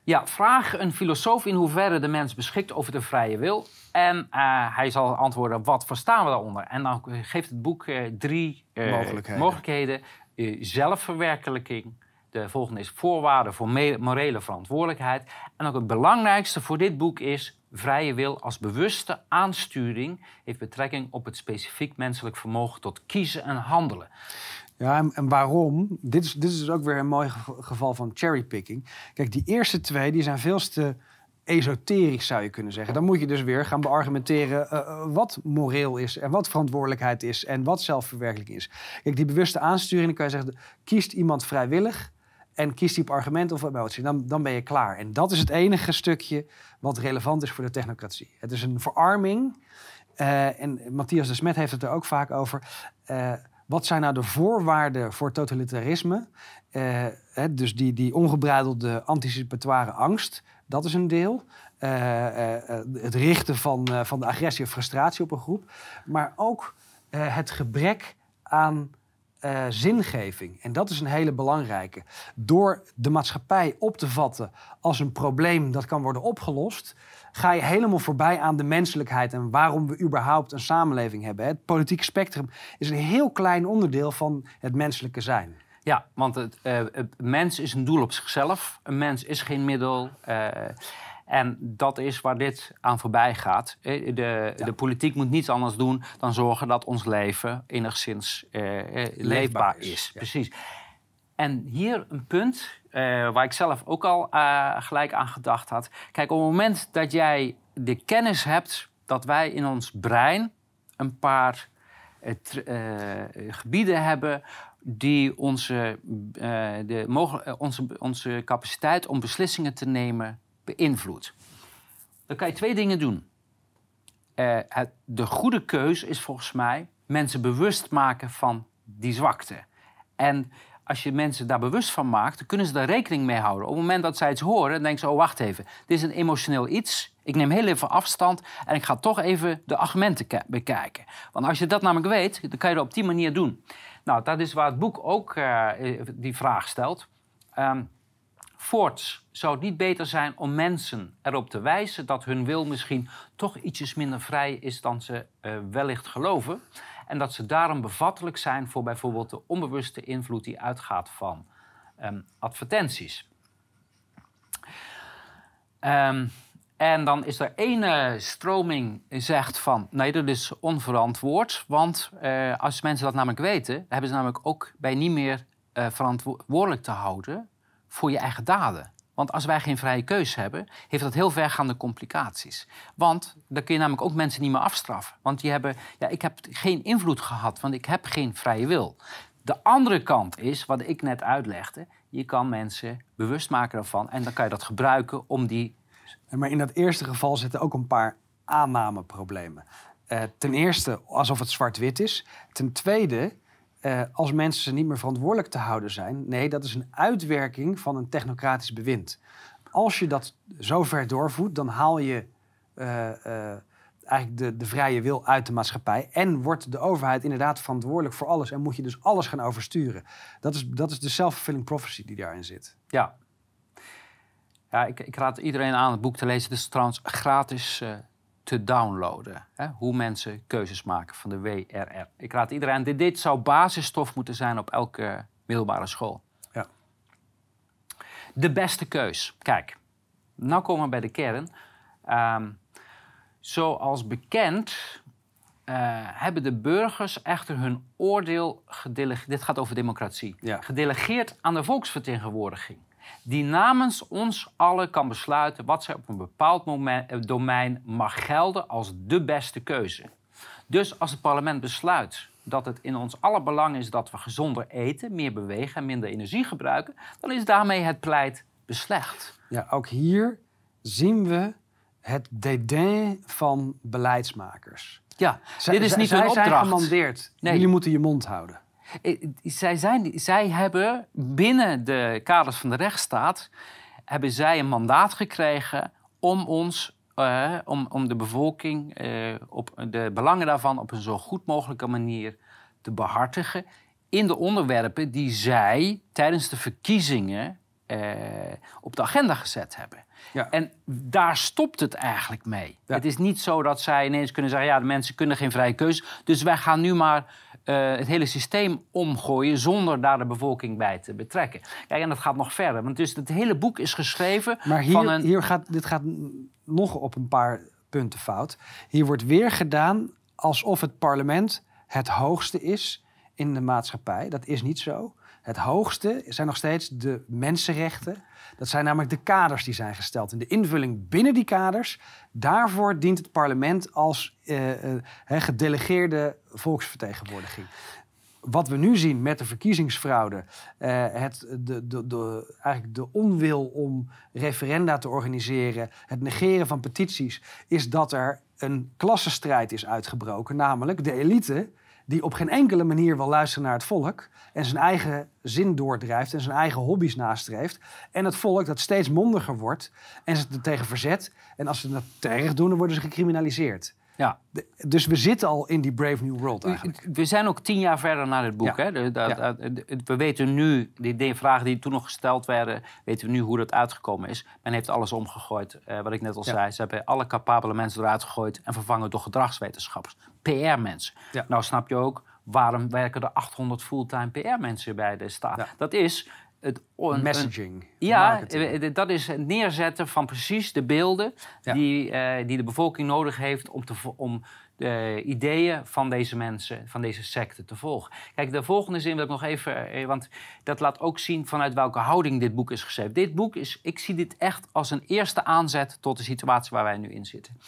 ja, vraag een filosoof in hoeverre de mens beschikt over de vrije wil. En uh, hij zal antwoorden, wat verstaan we daaronder? En dan geeft het boek uh, drie uh, mogelijkheden. mogelijkheden. zelfverwerkelijking. De volgende is voorwaarden voor morele verantwoordelijkheid. En ook het belangrijkste voor dit boek is... vrije wil als bewuste aansturing... heeft betrekking op het specifiek menselijk vermogen tot kiezen en handelen. Ja, en, waarom? Dit is, dit is ook weer een mooi geval van cherrypicking. Kijk, die eerste twee die zijn veel te esoterisch, zou je kunnen zeggen. Dan moet je dus weer gaan beargumenteren uh, wat moreel is en wat verantwoordelijkheid is en wat zelfverwerkelijking is. Kijk, die bewuste aansturing, dan kan je zeggen, kiest iemand vrijwillig en kiest die op argument of emotie, dan, dan ben je klaar. En dat is het enige stukje wat relevant is voor de technocratie. Het is een verarming. Uh, en Matthias de Smet heeft het er ook vaak over. Wat zijn nou de voorwaarden voor totalitarisme? Uh, hè, dus die, die ongebreidelde anticipatoire angst, dat is een deel. Uh, uh, het richten van, van de agressie of frustratie op een groep. Maar ook het gebrek aan zingeving. En dat is een hele belangrijke. Door de maatschappij op te vatten als een probleem dat kan worden opgelost, ga je helemaal voorbij aan de menselijkheid en waarom we überhaupt een samenleving hebben. Het politieke spectrum is een heel klein onderdeel van het menselijke zijn. Ja, want het, het mens is een doel op zichzelf. Een mens is geen middel. Uh, en dat is waar dit aan voorbij gaat. Eh, de, de politiek moet niets anders doen dan zorgen dat ons leven enigszins uh, leefbaar, is. is. Precies. En hier een punt waar ik zelf ook al gelijk aan gedacht had. Kijk, op het moment dat jij de kennis hebt dat wij in ons brein een paar gebieden hebben die onze, de, onze, onze capaciteit om beslissingen te nemen beïnvloedt. Dan kan je twee dingen doen. Het, de goede keuze is volgens mij mensen bewust maken van die zwakte. En als je mensen daar bewust van maakt, dan kunnen ze daar rekening mee houden. Op het moment dat zij iets horen, denken ze: oh, wacht even, dit is een emotioneel iets. Ik neem heel even afstand en ik ga toch even de argumenten bekijken. Want als je dat namelijk weet, dan kan je dat op die manier doen. Nou, dat is waar het boek ook uh, die vraag stelt. Um, voorts zou het niet beter zijn om mensen erop te wijzen dat hun wil misschien toch ietsjes minder vrij is dan ze uh, wellicht geloven. En dat ze daarom bevattelijk zijn voor bijvoorbeeld de onbewuste invloed die uitgaat van um, advertenties. Um, en dan is er één stroming die zegt van nee, dat is onverantwoord. Want uh, als mensen dat namelijk weten, hebben ze namelijk ook bij niet meer uh, verantwoordelijk te houden voor je eigen daden. Want als wij geen vrije keus hebben, heeft dat heel vergaande complicaties. Want dan kun je namelijk ook mensen niet meer afstraffen. Want die hebben, ja, ik heb geen invloed gehad, want ik heb geen vrije wil. De andere kant is, wat ik net uitlegde, je kan mensen bewust maken ervan en dan kan je dat gebruiken om die. Maar in dat eerste geval zitten ook een paar aannameproblemen. Uh, ten eerste alsof het zwart-wit is. Ten tweede uh, als mensen niet meer verantwoordelijk te houden zijn. Nee, dat is een uitwerking van een technocratisch bewind. als je dat zo ver doorvoert, dan haal je eh, eh, eigenlijk de, de vrije wil uit de maatschappij. En wordt de overheid inderdaad verantwoordelijk voor alles. En moet je dus alles gaan oversturen. Dat is, dat is de self-fulfilling prophecy die daarin zit. Ja. Ja, ik, ik raad iedereen aan het boek te lezen. Het is trouwens gratis eh, te downloaden. Hè? Hoe mensen keuzes maken van de WRR. Ik raad iedereen aan. Dit, dit zou basisstof moeten zijn op elke middelbare school. Ja. De beste keus. Kijk, nou komen we bij de kern. Ehm, zoals bekend eh, hebben de burgers echter hun oordeel gedelegeerd. Dit gaat over democratie. Ja. Gedelegeerd aan de volksvertegenwoordiging. Die namens ons allen kan besluiten wat zij op een bepaald moment, eh, domein mag gelden als de beste keuze. Dus als het parlement besluit dat het in ons aller belang is dat we gezonder eten, meer bewegen en minder energie gebruiken, dan is daarmee het pleit beslecht. Ja, ook hier zien we het dédain van beleidsmakers. Ja, Zij- dit is zij- niet zij zijn opdracht. gemandeerd. Nee. Jullie moeten je mond houden. Eh, Zij, zijn, zij hebben binnen de kaders van de rechtsstaat hebben zij een mandaat gekregen om ons, eh, om, om de bevolking, eh, op de belangen daarvan op een zo goed mogelijke manier te behartigen in de onderwerpen die zij tijdens de verkiezingen eh, op de agenda gezet hebben. Ja. En daar stopt het eigenlijk mee. Ja. Het is niet zo dat zij ineens kunnen zeggen: ja, de mensen kunnen geen vrije keuze. Dus wij gaan nu maar eh, het hele systeem omgooien zonder daar de bevolking bij te betrekken. Kijk, en dat gaat nog verder. Want dus het hele boek is geschreven Maar hier, van een. hier gaat, dit gaat nog op een paar punten fout. Hier wordt weer gedaan alsof het parlement het hoogste is in de maatschappij. Dat is niet zo. Het hoogste zijn nog steeds de mensenrechten. Dat zijn namelijk de kaders die zijn gesteld. En de invulling binnen die kaders, daarvoor dient het parlement als eh, eh, gedelegeerde volksvertegenwoordiging. Wat we nu zien met de verkiezingsfraude, eh, het, de, de, de, eigenlijk de onwil om referenda te organiseren, het negeren van petities, is dat er een klassenstrijd is uitgebroken. Namelijk de elite, die op geen enkele manier wil luisteren naar het volk en zijn eigen zin doordrijft en zijn eigen hobby's nastreeft. En het volk dat steeds mondiger wordt en ze er tegen verzet. En als ze dat te erg doen, dan worden ze gecriminaliseerd. Ja. De- dus we zitten al in die Brave New World eigenlijk. We zijn ook tien jaar verder naar het boek. Ja. Hè? De- de- we weten nu, die, die vragen die toen nog gesteld werden, weten we nu hoe dat uitgekomen is. Men heeft alles omgegooid, eh, wat ik net al Ja. zei. Ze hebben alle capabele mensen eruit gegooid en vervangen door gedragswetenschappers. PR-mensen. Ja. Nou snap je ook, waarom werken er 800 fulltime PR-mensen bij de staat? Dat is het... Messaging. ja, marketing. eh, dat is het neerzetten van precies de beelden Ja. die, eh, die de bevolking nodig heeft om, te, om de ideeën van deze mensen, van deze secte te volgen. Kijk, de volgende zin wil ik nog even, eh, want dat laat ook zien vanuit welke houding dit boek is geschreven. Dit boek is, ik zie dit echt als een eerste aanzet tot de situatie waar wij nu in zitten.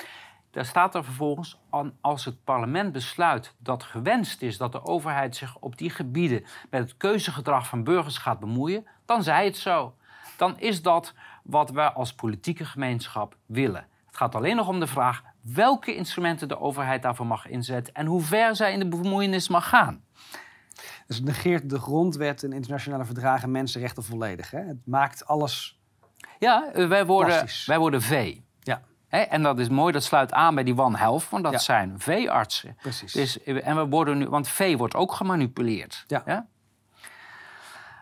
Daar staat er vervolgens, aan, als het parlement besluit dat gewenst is dat de overheid zich op die gebieden met het keuzegedrag van burgers gaat bemoeien, dan zij het zo. Dan is dat wat wij als politieke gemeenschap willen. Het gaat alleen nog om de vraag welke instrumenten de overheid daarvoor mag inzetten en hoe ver zij in de bemoeienis mag gaan. Dus het negeert de grondwet en internationale verdragen en mensenrechten volledig. Hè? Het maakt alles. Ja, eh, wij worden, Plastisch. wij worden V. Ja, En dat is mooi, dat sluit aan bij die One Health, want dat Ja. zijn veeartsen. precies. Dus, eh, en we worden nu, want vee wordt ook gemanipuleerd. Ja.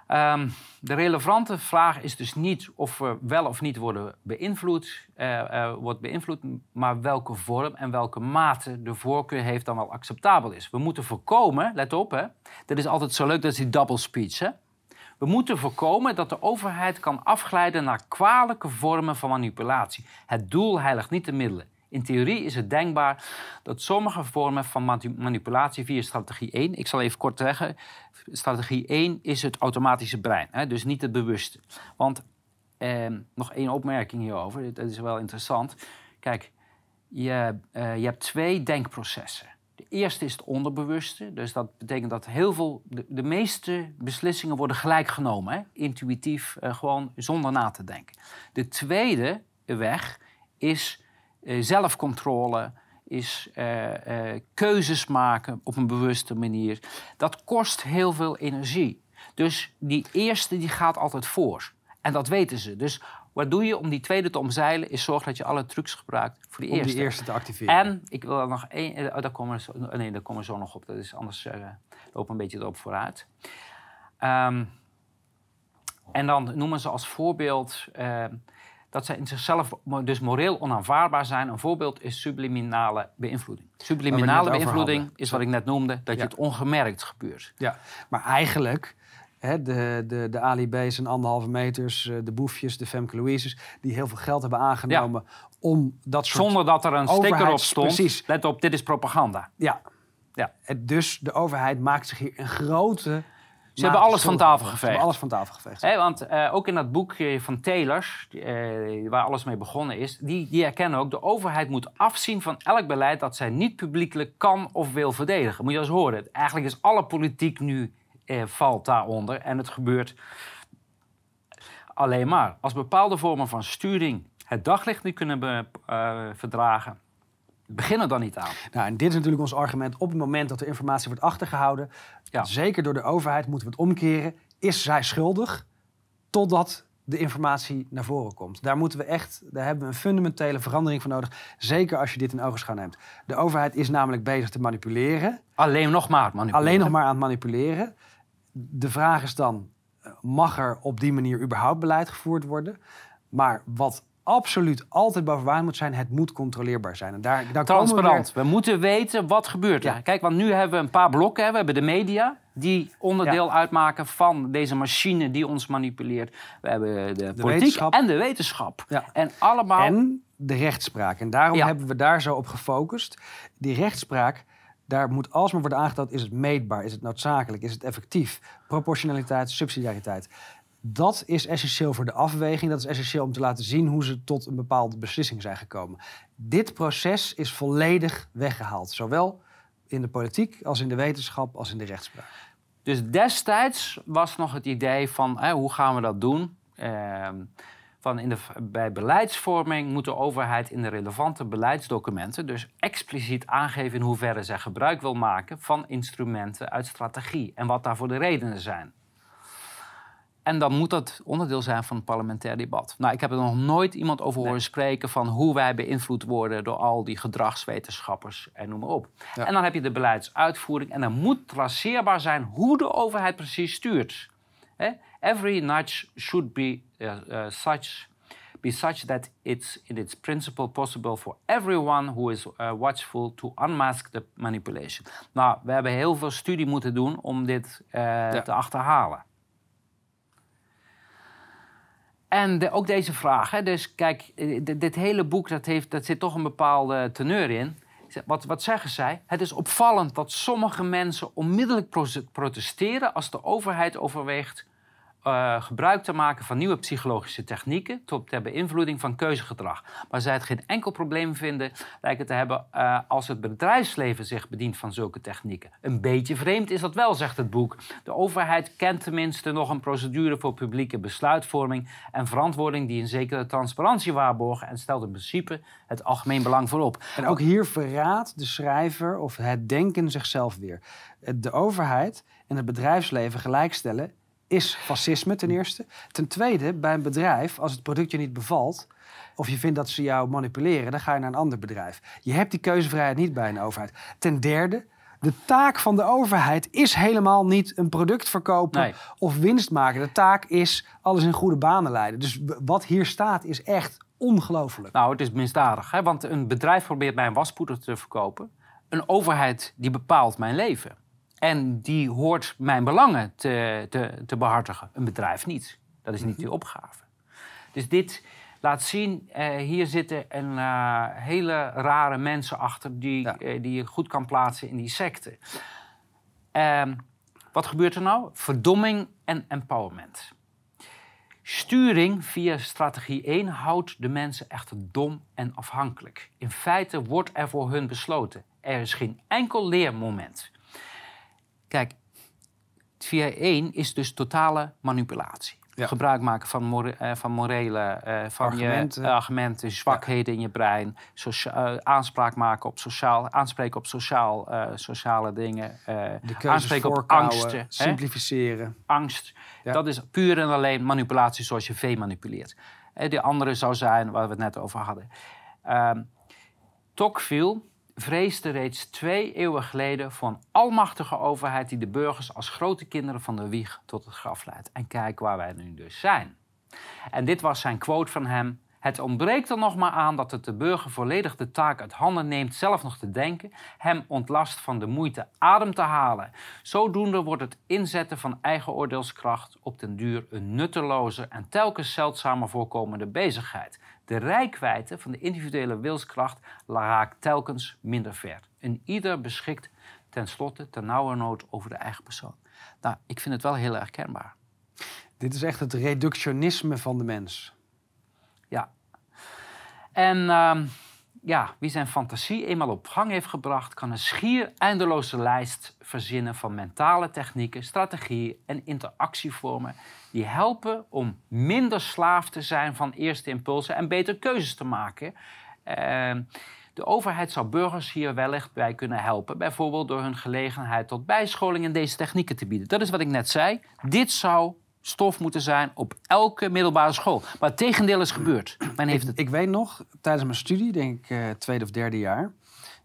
Ehm, de relevante vraag is dus niet of we wel of niet worden beïnvloed, eh, eh, wordt beïnvloed, maar welke vorm en welke mate de voorkeur heeft dan wel acceptabel is. We moeten voorkomen, let op hè, dat is altijd zo leuk, dat is die double speech hè. We moeten voorkomen dat de overheid kan afglijden naar kwalijke vormen van manipulatie. Het doel heiligt niet de middelen. In theorie is het denkbaar dat sommige vormen van mani- manipulatie via strategie 1, ik zal even kort zeggen, strategie 1 is het automatische brein, hè, dus niet het bewuste. Want ehm, nog één opmerking hierover, dat is wel interessant. Kijk, je, eh, je hebt twee denkprocessen. Eerste is het onderbewuste. Dus dat betekent dat heel veel, de, meeste beslissingen worden gelijk genomen. Hè? Intuïtief, eh, gewoon zonder na te denken. De tweede weg is eh, zelfcontrole, is eh, keuzes maken op een bewuste manier. Dat kost heel veel energie. Dus die eerste die gaat altijd voor. En dat weten ze. Dus Wat doe je om die tweede te omzeilen? Is zorg dat je alle trucs gebruikt voor die Om eerste. die eerste te activeren. En ik wil er nog één. eh, Oh, daar komen we zo, nee, daar komen we zo nog op. Dat is anders uh, lopen een beetje erop vooruit. Um, en dan noemen ze als voorbeeld uh, dat zij in zichzelf dus moreel onaanvaardbaar zijn. Een voorbeeld is subliminale beïnvloeding. Subliminale beïnvloeding is wat ik net noemde, dat ja. je het ongemerkt gebeurt. Ja, maar eigenlijk Hè, de, de, de Ali B's en anderhalve meters, eh, de boefjes, de Femke Louise's, die heel veel geld hebben aangenomen ja. om dat soort Zonder dat er een sticker op stond. Precies. Let op, dit is propaganda. Ja. ja. Dus de overheid maakt zich hier een grote. Ze hebben alles van tafel geveegd. Ze hebben alles van tafel geveegd. Want uh, ook in dat boekje van Taylors, uh, waar alles mee begonnen is, die, die erkennen ook, de overheid moet afzien van elk beleid dat zij niet publiekelijk kan of wil verdedigen. Moet je eens horen. Eigenlijk is alle politiek nu eh, valt daaronder. En het gebeurt alleen maar als bepaalde vormen van sturing het daglicht niet kunnen be, uh, verdragen. Begin er dan niet aan. Nou, en dit is natuurlijk ons argument. Op het moment dat de informatie wordt achtergehouden, ja. zeker door de overheid, moeten we het omkeren. Is zij schuldig totdat de informatie naar voren komt? Daar moeten we echt, daar hebben we een fundamentele verandering voor nodig. Zeker als je dit in ogenschouw neemt. De overheid is namelijk bezig te manipuleren. Alleen nog maar manipuleren. Alleen nog maar aan het manipuleren. De vraag is dan, mag er op die manier überhaupt beleid gevoerd worden? Maar wat absoluut altijd boven water moet zijn, het moet controleerbaar zijn. En daar, daar Transparant. We, we, moeten weten wat gebeurt er. Ja. Kijk, want nu hebben we een paar blokken. Hè. We hebben de media, die onderdeel ja. uitmaken van deze machine die ons manipuleert. We hebben de, de politiek en de wetenschap. Ja. En allemaal... En de rechtspraak. En daarom hebben we daar zo op gefocust. Die rechtspraak daar moet alsmaar worden aangetoond, is het meetbaar, is het noodzakelijk, is het effectief? Proportionaliteit, subsidiariteit. Dat is essentieel voor de afweging. Dat is essentieel om te laten zien hoe ze tot een bepaalde beslissing zijn gekomen. Dit proces is volledig weggehaald. Zowel in de politiek als in de wetenschap als in de rechtspraak. Dus destijds was nog het idee van hoe gaan we dat doen? Uh, van in de, bij beleidsvorming moet de overheid in de relevante beleidsdocumenten dus expliciet aangeven in hoeverre zij gebruik wil maken van instrumenten uit strategie en wat daarvoor de redenen zijn. En dan moet dat onderdeel zijn van het parlementair debat. Nou, ik heb er nog nooit iemand over horen nee. spreken van hoe wij beïnvloed worden door al die gedragswetenschappers en noem maar op. Ja. En dan heb je de beleidsuitvoering en dan moet traceerbaar zijn hoe de overheid precies stuurt. Every nudge should be uh, uh, such be such that it's in its principle possible for everyone who is uh, watchful to unmask the manipulation. Nou, we hebben heel veel studie moeten doen om dit ja. te achterhalen. En de, ook deze vraag, hè, dus kijk, dit, dit hele boek dat heeft, dat zit toch een bepaalde teneur in. Wat, wat zeggen zij? Het is opvallend dat sommige mensen onmiddellijk protesteren als de overheid overweegt uh, gebruik te maken van nieuwe psychologische technieken tot ter beïnvloeding van keuzegedrag. Maar zij het geen enkel probleem vinden lijken te hebben uh, als het bedrijfsleven zich bedient van zulke technieken. Een beetje vreemd is dat wel, zegt het boek. De overheid kent tenminste nog een procedure voor publieke besluitvorming en verantwoording die een zekere transparantie waarborgen en stelt in principe het algemeen belang voorop. En ook hier verraadt de schrijver of het denken zichzelf weer. De overheid en het bedrijfsleven gelijkstellen is fascisme ten eerste. Ten tweede, bij een bedrijf, als het product je niet bevalt... of je vindt dat ze jou manipuleren, dan ga je naar een ander bedrijf. Je hebt die keuzevrijheid niet bij een overheid. Ten derde, de taak van de overheid is helemaal niet een product verkopen Nee. of winst maken. De taak is alles in goede banen leiden. Dus wat hier staat is echt ongelooflijk. Nou, het is misdadig, hè? want een bedrijf probeert mij een waspoeder te verkopen. Een overheid die bepaalt mijn leven. En die hoort mijn belangen te, te, te behartigen. Een bedrijf niet. Dat is niet die opgave. Dus dit laat zien, eh, hier zitten een uh, hele rare mensen achter die, Ja. eh, die je goed kan plaatsen in die secte. Ehm, wat gebeurt er nou? Verdomming en empowerment. Sturing via strategie 1 houdt de mensen echter dom en afhankelijk. In feite wordt er voor hun besloten. Er is geen enkel leermoment. Kijk, via 1 is dus totale manipulatie. Ja. Gebruik maken van, more, eh, van morele eh, van Argumenten. je argumenten, zwakheden in je brein, socia- eh, aanspraak maken op sociaal, aanspreken op sociaal, sociale dingen, De keuzes aanspreken op angsten, hè? simplificeren. angst. Ja. Dat is puur en alleen manipulatie zoals je vee manipuleert. De andere zou zijn waar we het net over hadden. Ehm, Tocqueville vreesde reeds twee eeuwen geleden voor een almachtige overheid die de burgers als grote kinderen van de wieg tot het graf leidt. En kijk waar wij nu dus zijn. En dit was zijn quote van hem. Het ontbreekt er nog maar aan dat het de burger volledig de taak uit handen neemt zelf nog te denken, hem ontlast van de moeite adem te halen. Zodoende wordt het inzetten van eigen oordeelskracht op den duur een nutteloze en telkens zeldzamer voorkomende bezigheid. De rijkwijde van de individuele wilskracht raakt telkens minder ver. En ieder beschikt tenslotte ten nauwe nood over de eigen persoon. Nou, ik vind het wel heel erg kenbaar. Dit is echt het reductionisme van de mens. Ja. En ehm, ja, wie zijn fantasie eenmaal op gang heeft gebracht, kan een schier eindeloze lijst verzinnen van mentale technieken, strategieën en interactievormen die helpen om minder slaaf te zijn van eerste impulsen en beter keuzes te maken. Ehm, de overheid zou burgers hier wellicht bij kunnen helpen, bijvoorbeeld door hun gelegenheid tot bijscholing in deze technieken te bieden. Dat is wat ik net zei. Dit zou stof moeten zijn op elke middelbare school. Maar het tegendeel is gebeurd. Men heeft het... Ik weet nog, tijdens mijn studie, denk ik uh, tweede of derde jaar,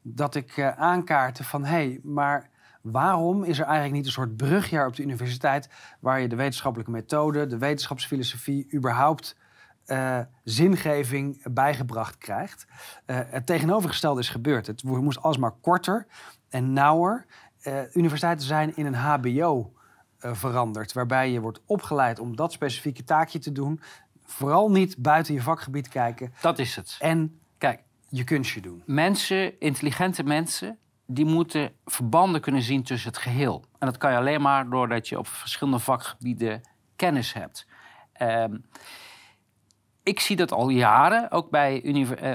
dat ik uh, aankaartte van hé, hey, maar waarom is er eigenlijk niet een soort brugjaar op de universiteit waar je de wetenschappelijke methode, de wetenschapsfilosofie, überhaupt uh, zingeving bijgebracht krijgt? het tegenovergestelde is gebeurd. Het moest alsmaar korter en nauwer. universiteiten zijn in een HBO uh, verandert. Waarbij je wordt opgeleid om dat specifieke taakje te doen. Vooral niet buiten je vakgebied kijken. Dat is het. En kijk, je kunstje doen. Mensen, intelligente mensen, die moeten verbanden kunnen zien tussen het geheel. En dat kan je alleen maar doordat je op verschillende vakgebieden kennis hebt. Uh, ik zie dat al jaren, ook bij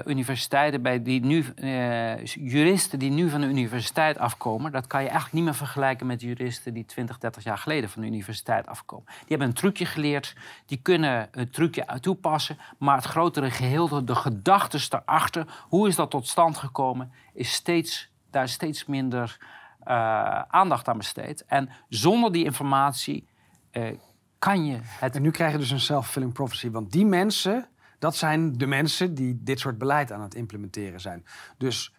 universiteiten, bij die nu, uh, juristen die nu van de universiteit afkomen. Dat kan je eigenlijk niet meer vergelijken met juristen die 20, 30 jaar geleden van de universiteit afkomen. Die hebben een trucje geleerd, die kunnen het trucje toepassen, maar het grotere geheel, de gedachten erachter, hoe is dat tot stand gekomen, is steeds, daar steeds minder uh, aandacht aan besteed. En zonder die informatie kan je het... En nu krijg je dus een self-fulfilling prophecy. Want die mensen, dat zijn de mensen die dit soort beleid aan het implementeren zijn. Dus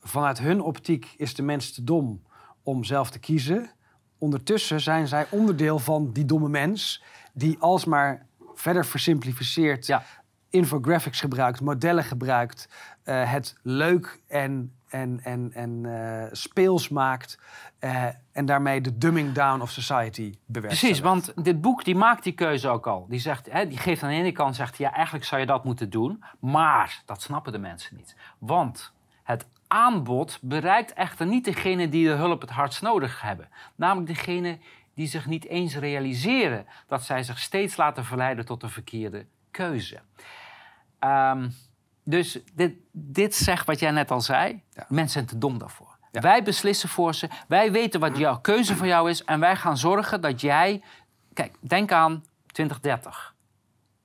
vanuit hun optiek is de mens te dom om zelf te kiezen. Ondertussen zijn zij onderdeel van die domme mens... die alsmaar verder versimplificeerd ja. infographics gebruikt, modellen gebruikt... Uh, het leuk en en, en, en uh, speels maakt. Uh, en daarmee de dumbing down of society bewerkt. Precies, want dit boek die maakt die keuze ook al. Die, zegt, hè, die geeft aan de ene kant, zegt ja, eigenlijk zou je dat moeten doen. Maar dat snappen de mensen niet. Want het aanbod bereikt echter niet degene die de hulp het hardst nodig hebben. Namelijk degene die zich niet eens realiseren dat zij zich steeds laten verleiden tot de verkeerde keuze. Um, dus dit, dit zegt wat jij net al zei. Ja. Mensen zijn te dom daarvoor. Ja. Wij beslissen voor ze. Wij weten wat jouw keuze voor jou is. En wij gaan zorgen dat jij... Kijk, denk aan 2030.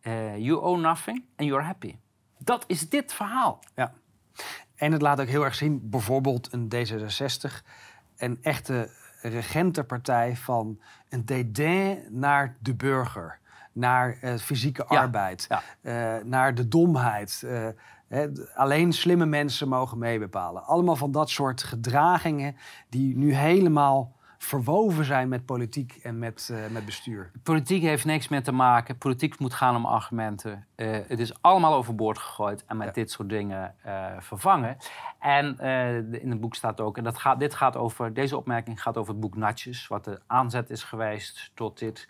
Uh, you own nothing and you're happy. Dat is dit verhaal. Ja. En het laat ook heel erg zien, bijvoorbeeld een D66... een echte regentenpartij van een dédain naar de burger naar uh, fysieke Ja, arbeid, ja. eh, naar de domheid. eh, alleen slimme mensen mogen meebepalen. Allemaal van dat soort gedragingen die nu helemaal verwoven zijn met politiek en met, eh, met bestuur. Politiek heeft niks meer te maken. Politiek moet gaan om argumenten. Eh, het is allemaal overboord gegooid en met Ja. dit soort dingen eh, vervangen. En in het boek staat ook, en dat gaat, dit gaat over, deze opmerking gaat over het boek Natjes, wat de aanzet is geweest tot dit.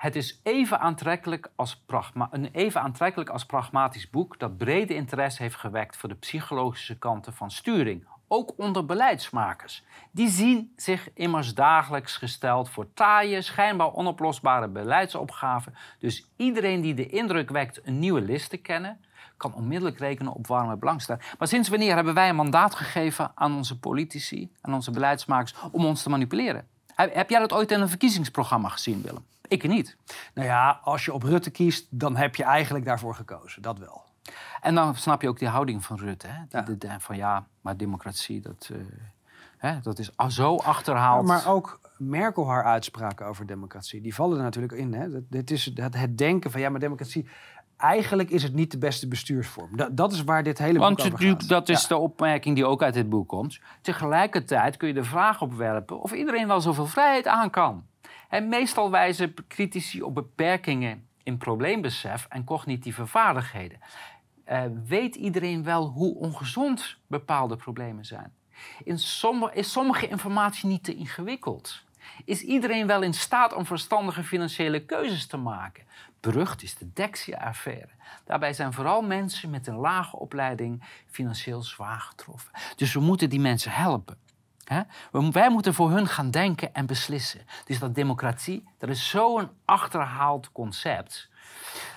Het is even aantrekkelijk, als een even aantrekkelijk als pragmatisch boek dat brede interesse heeft gewekt voor de psychologische kanten van sturing, ook onder beleidsmakers. Die zien zich immers dagelijks gesteld voor taaie, schijnbaar onoplosbare beleidsopgaven. Dus iedereen die de indruk wekt een nieuwe list te kennen, kan onmiddellijk rekenen op warme belangstelling. Maar sinds wanneer hebben wij een mandaat gegeven aan onze politici, aan onze beleidsmakers, om ons te manipuleren? Heb jij dat ooit in een verkiezingsprogramma gezien, Willem? Ik niet. Nou ja, als je op Rutte kiest, dan heb je eigenlijk daarvoor gekozen. Dat wel. En dan snap je ook die houding van Rutte. Hè? Die, Ja. de- de- van ja, maar democratie, dat, eh, hè, dat is zo achterhaald. Maar ook Merkel haar uitspraken over democratie, die vallen er natuurlijk in. Hè? Dat, dit is het, het denken van ja, maar democratie. eigenlijk is het niet de beste bestuursvorm. Dat, dat is waar dit hele boek Want over gaat. dat is Ja. de opmerking die ook uit dit boek komt. Tegelijkertijd kun je de vraag opwerpen of iedereen wel zoveel vrijheid aan kan. En meestal wijzen critici op beperkingen in probleembesef en cognitieve vaardigheden. Eh, weet iedereen wel hoe ongezond bepaalde problemen zijn? In is sommige informatie niet te ingewikkeld? Is iedereen wel in staat om verstandige financiële keuzes te maken? Berucht is de Dexia-affaire. Daarbij zijn vooral mensen met een lage opleiding financieel zwaar getroffen. Dus we moeten die mensen helpen. Wij moeten voor hun gaan denken en beslissen. Dus dat democratie, dat is zo'n achterhaald concept.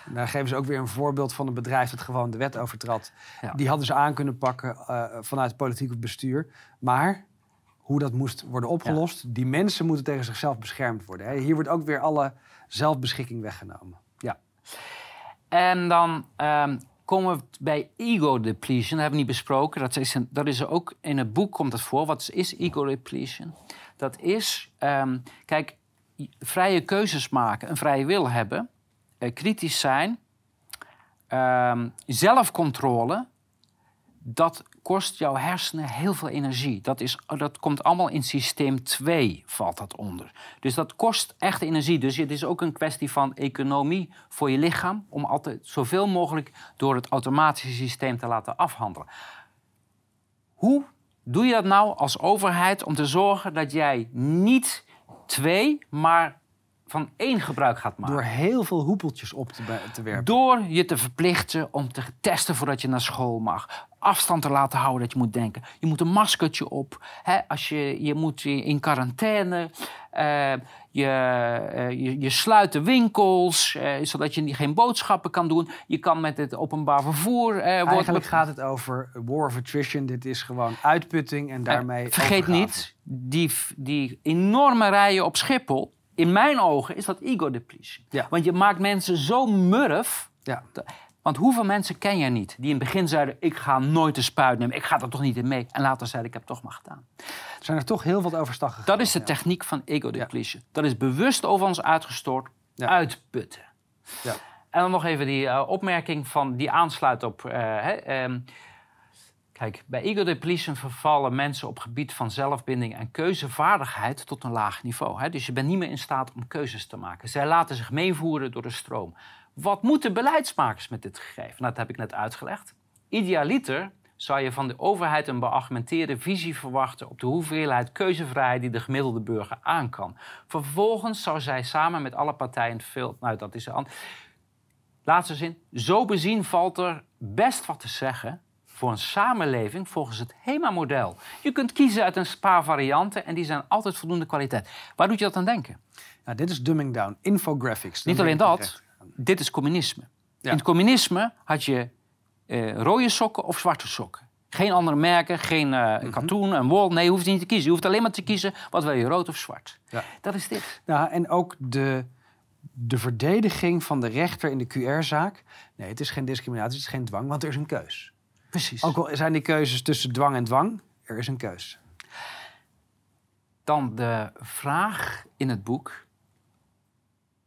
Daar geven ze ook weer een voorbeeld van een bedrijf dat gewoon de wet overtrad. Ja. Die hadden ze aan kunnen pakken eh, vanuit politiek of bestuur. Maar hoe dat moest worden opgelost, die mensen moeten tegen zichzelf beschermd worden. Hè. Hier wordt ook weer alle zelfbeschikking weggenomen. Ja. En dan ehm, komen we bij ego depletion. Dat hebben we niet besproken. Dat is, dat is ook in het boek komt het voor. Wat is ego depletion? Dat is, ehm, kijk, vrije keuzes maken, een vrije wil hebben, eh, kritisch zijn, ehm, zelfcontrole. Dat kost jouw hersenen heel veel energie. Dat, is, dat komt allemaal in systeem 2, valt dat onder. Dus dat kost echt energie. Dus het is ook een kwestie van economie voor je lichaam... om altijd zoveel mogelijk door het automatische systeem te laten afhandelen. Hoe doe je dat nou als overheid om te zorgen dat jij niet twee, maar van één gebruik gaat maken? Door heel veel hoepeltjes op te, werpen. Door je te verplichten om te testen voordat je naar school mag. Afstand te laten houden dat je moet denken. Je moet een maskertje op. Hè, als je, je moet in quarantaine. Eh, je, eh, je, je sluit de winkels, eh, zodat je niet- geen boodschappen kan doen. Je kan met het openbaar vervoer... wordt Eigenlijk gaat het over war of attrition. Dit is gewoon uitputting en daarmee. Vergeet overgave. niet, die, die enorme rijen op Schiphol... in mijn ogen is dat ego depletion. Ja. Want je maakt mensen zo murf... Ja. Want hoeveel mensen ken je niet die in het begin zeiden: Ik ga nooit de spuit nemen, ik ga er toch niet in mee. En later zeiden: Ik heb het toch maar gedaan. Er zijn er toch heel wat overstag gegaan. Dat is de techniek van ego depletion. Dat is bewust over ons uitgestort, Ja. uitputten. Ja. En dan nog even die eh, opmerking van die aansluit op. eh, hè, ehm, kijk, bij ego depletion vervallen mensen op gebied van zelfbinding en keuzevaardigheid tot een laag niveau. Hè? Dus je bent niet meer in staat om keuzes te maken. Zij laten zich meevoeren door de stroom. Wat moeten beleidsmakers met dit gegeven? Nou, dat heb ik net uitgelegd. Idealiter zou je van de overheid een beargumenteerde visie verwachten op de hoeveelheid keuzevrijheid die de gemiddelde burger aan kan. Vervolgens zou zij samen met alle partijen veel. Nou, dat is een Laatste zin. Zo bezien valt er best wat te zeggen voor een samenleving volgens het HEMA-model. Je kunt kiezen uit een paar varianten en die zijn altijd voldoende kwaliteit. Waar doet je dat aan denken? Nou, dit is dumbing down. Infographics. Niet alleen dat, dit is communisme. Ja. In het communisme had je eh, rode sokken of zwarte sokken. Geen andere merken, geen eh Mhm. katoen en wol. Nee, je hoeft niet te kiezen. Je hoeft alleen maar te kiezen wat wil je, rood of zwart. Ja. Dat is dit. Nou, en ook de, de verdediging van de rechter in de QR-zaak. Nee, het is geen discriminatie, het is geen dwang, want er is een keus. Precies. Ook al zijn die keuzes tussen dwang en dwang, er is een keus. Dan de vraag in het boek.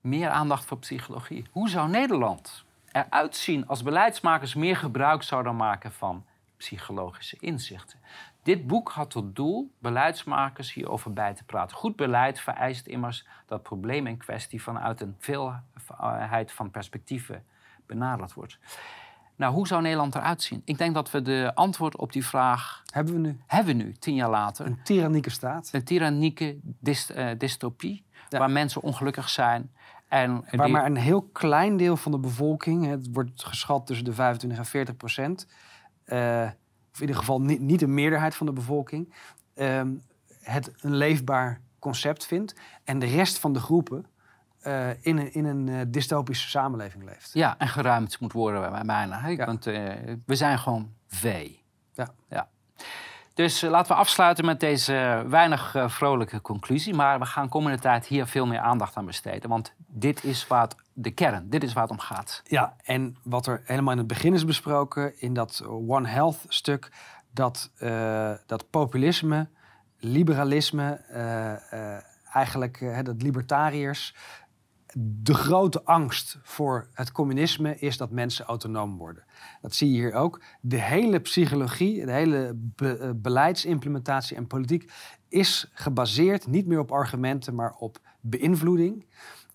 Meer aandacht voor psychologie. Hoe zou Nederland eruit zien als beleidsmakers meer gebruik zouden maken van psychologische inzichten? Dit boek had tot doel beleidsmakers hierover bij te praten. Goed beleid vereist immers dat probleem in kwestie vanuit een veelheid van perspectieven benaderd wordt. Nou, hoe zou Nederland eruit zien? Ik denk dat we de antwoord op die vraag Hebben we nu hebben nu, tien jaar later. een tyrannieke staat, Een tyrannieke eh, dystopie, Ja. waar mensen ongelukkig zijn. En waar die- maar een heel klein deel van de bevolking, het wordt geschat tussen de 25 en 40 procent, eh, of in ieder geval niet, niet een meerderheid van de bevolking, ehm, het een leefbaar concept vindt. En de rest van de groepen eh, in een, in een eh, dystopische samenleving leeft. ja, en geruimd moet worden bij-. Hè? Ja. Want eh, we zijn gewoon vee. Ja. ja. Dus laten we afsluiten met deze weinig vrolijke conclusie. Maar we gaan komende tijd hier veel meer aandacht aan besteden. Want dit is het, de kern, dit is waar het om gaat. Ja, en wat er helemaal in het begin is besproken, in dat One Health stuk, dat, dat populisme, liberalisme, eigenlijk eh, dat libertariërs, de grote angst voor het communisme is dat mensen autonoom worden. Dat zie je hier ook. De hele psychologie, de hele be- eh, beleidsimplementatie en politiek is gebaseerd niet meer op argumenten, maar op beïnvloeding.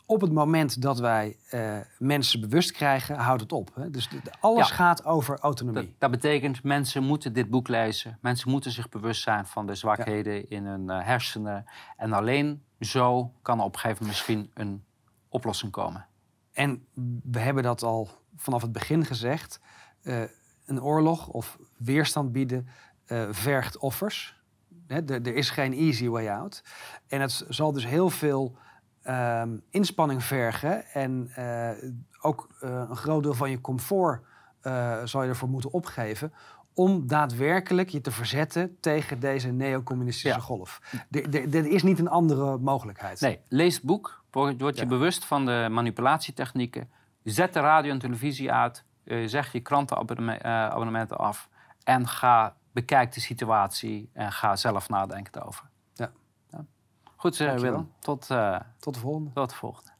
Op het moment dat wij eh, mensen bewust krijgen, houdt het op. Hè? Dus de- de- alles Ja. gaat over Dat, autonomie. dat betekent, mensen moeten dit boek lezen. Mensen moeten zich bewust zijn van de zwakheden in hun eh, hersenen. En alleen zo kan op een gegeven moment misschien een oplossing komen. En we hebben dat al vanaf het begin gezegd. eh, een oorlog of weerstand bieden eh, vergt offers. Er, is geen easy way out. En het zal dus heel veel ehm, inspanning vergen. En eh, ook een groot deel van je comfort zal je ervoor moeten opgeven. Om daadwerkelijk je te verzetten tegen deze neocommunistische Ja. golf. Er- is niet een andere mogelijkheid. Nee, lees het boek. Word, word je Ja. bewust van de manipulatietechnieken. Zet de radio en televisie uit. eh, zeg je krantenabonnementen af. En ga, bekijk de situatie en ga zelf nadenken erover. Ja. Ja. Goed, eh. Willem. Tot, eh, Tot de volgende. tot de volgende.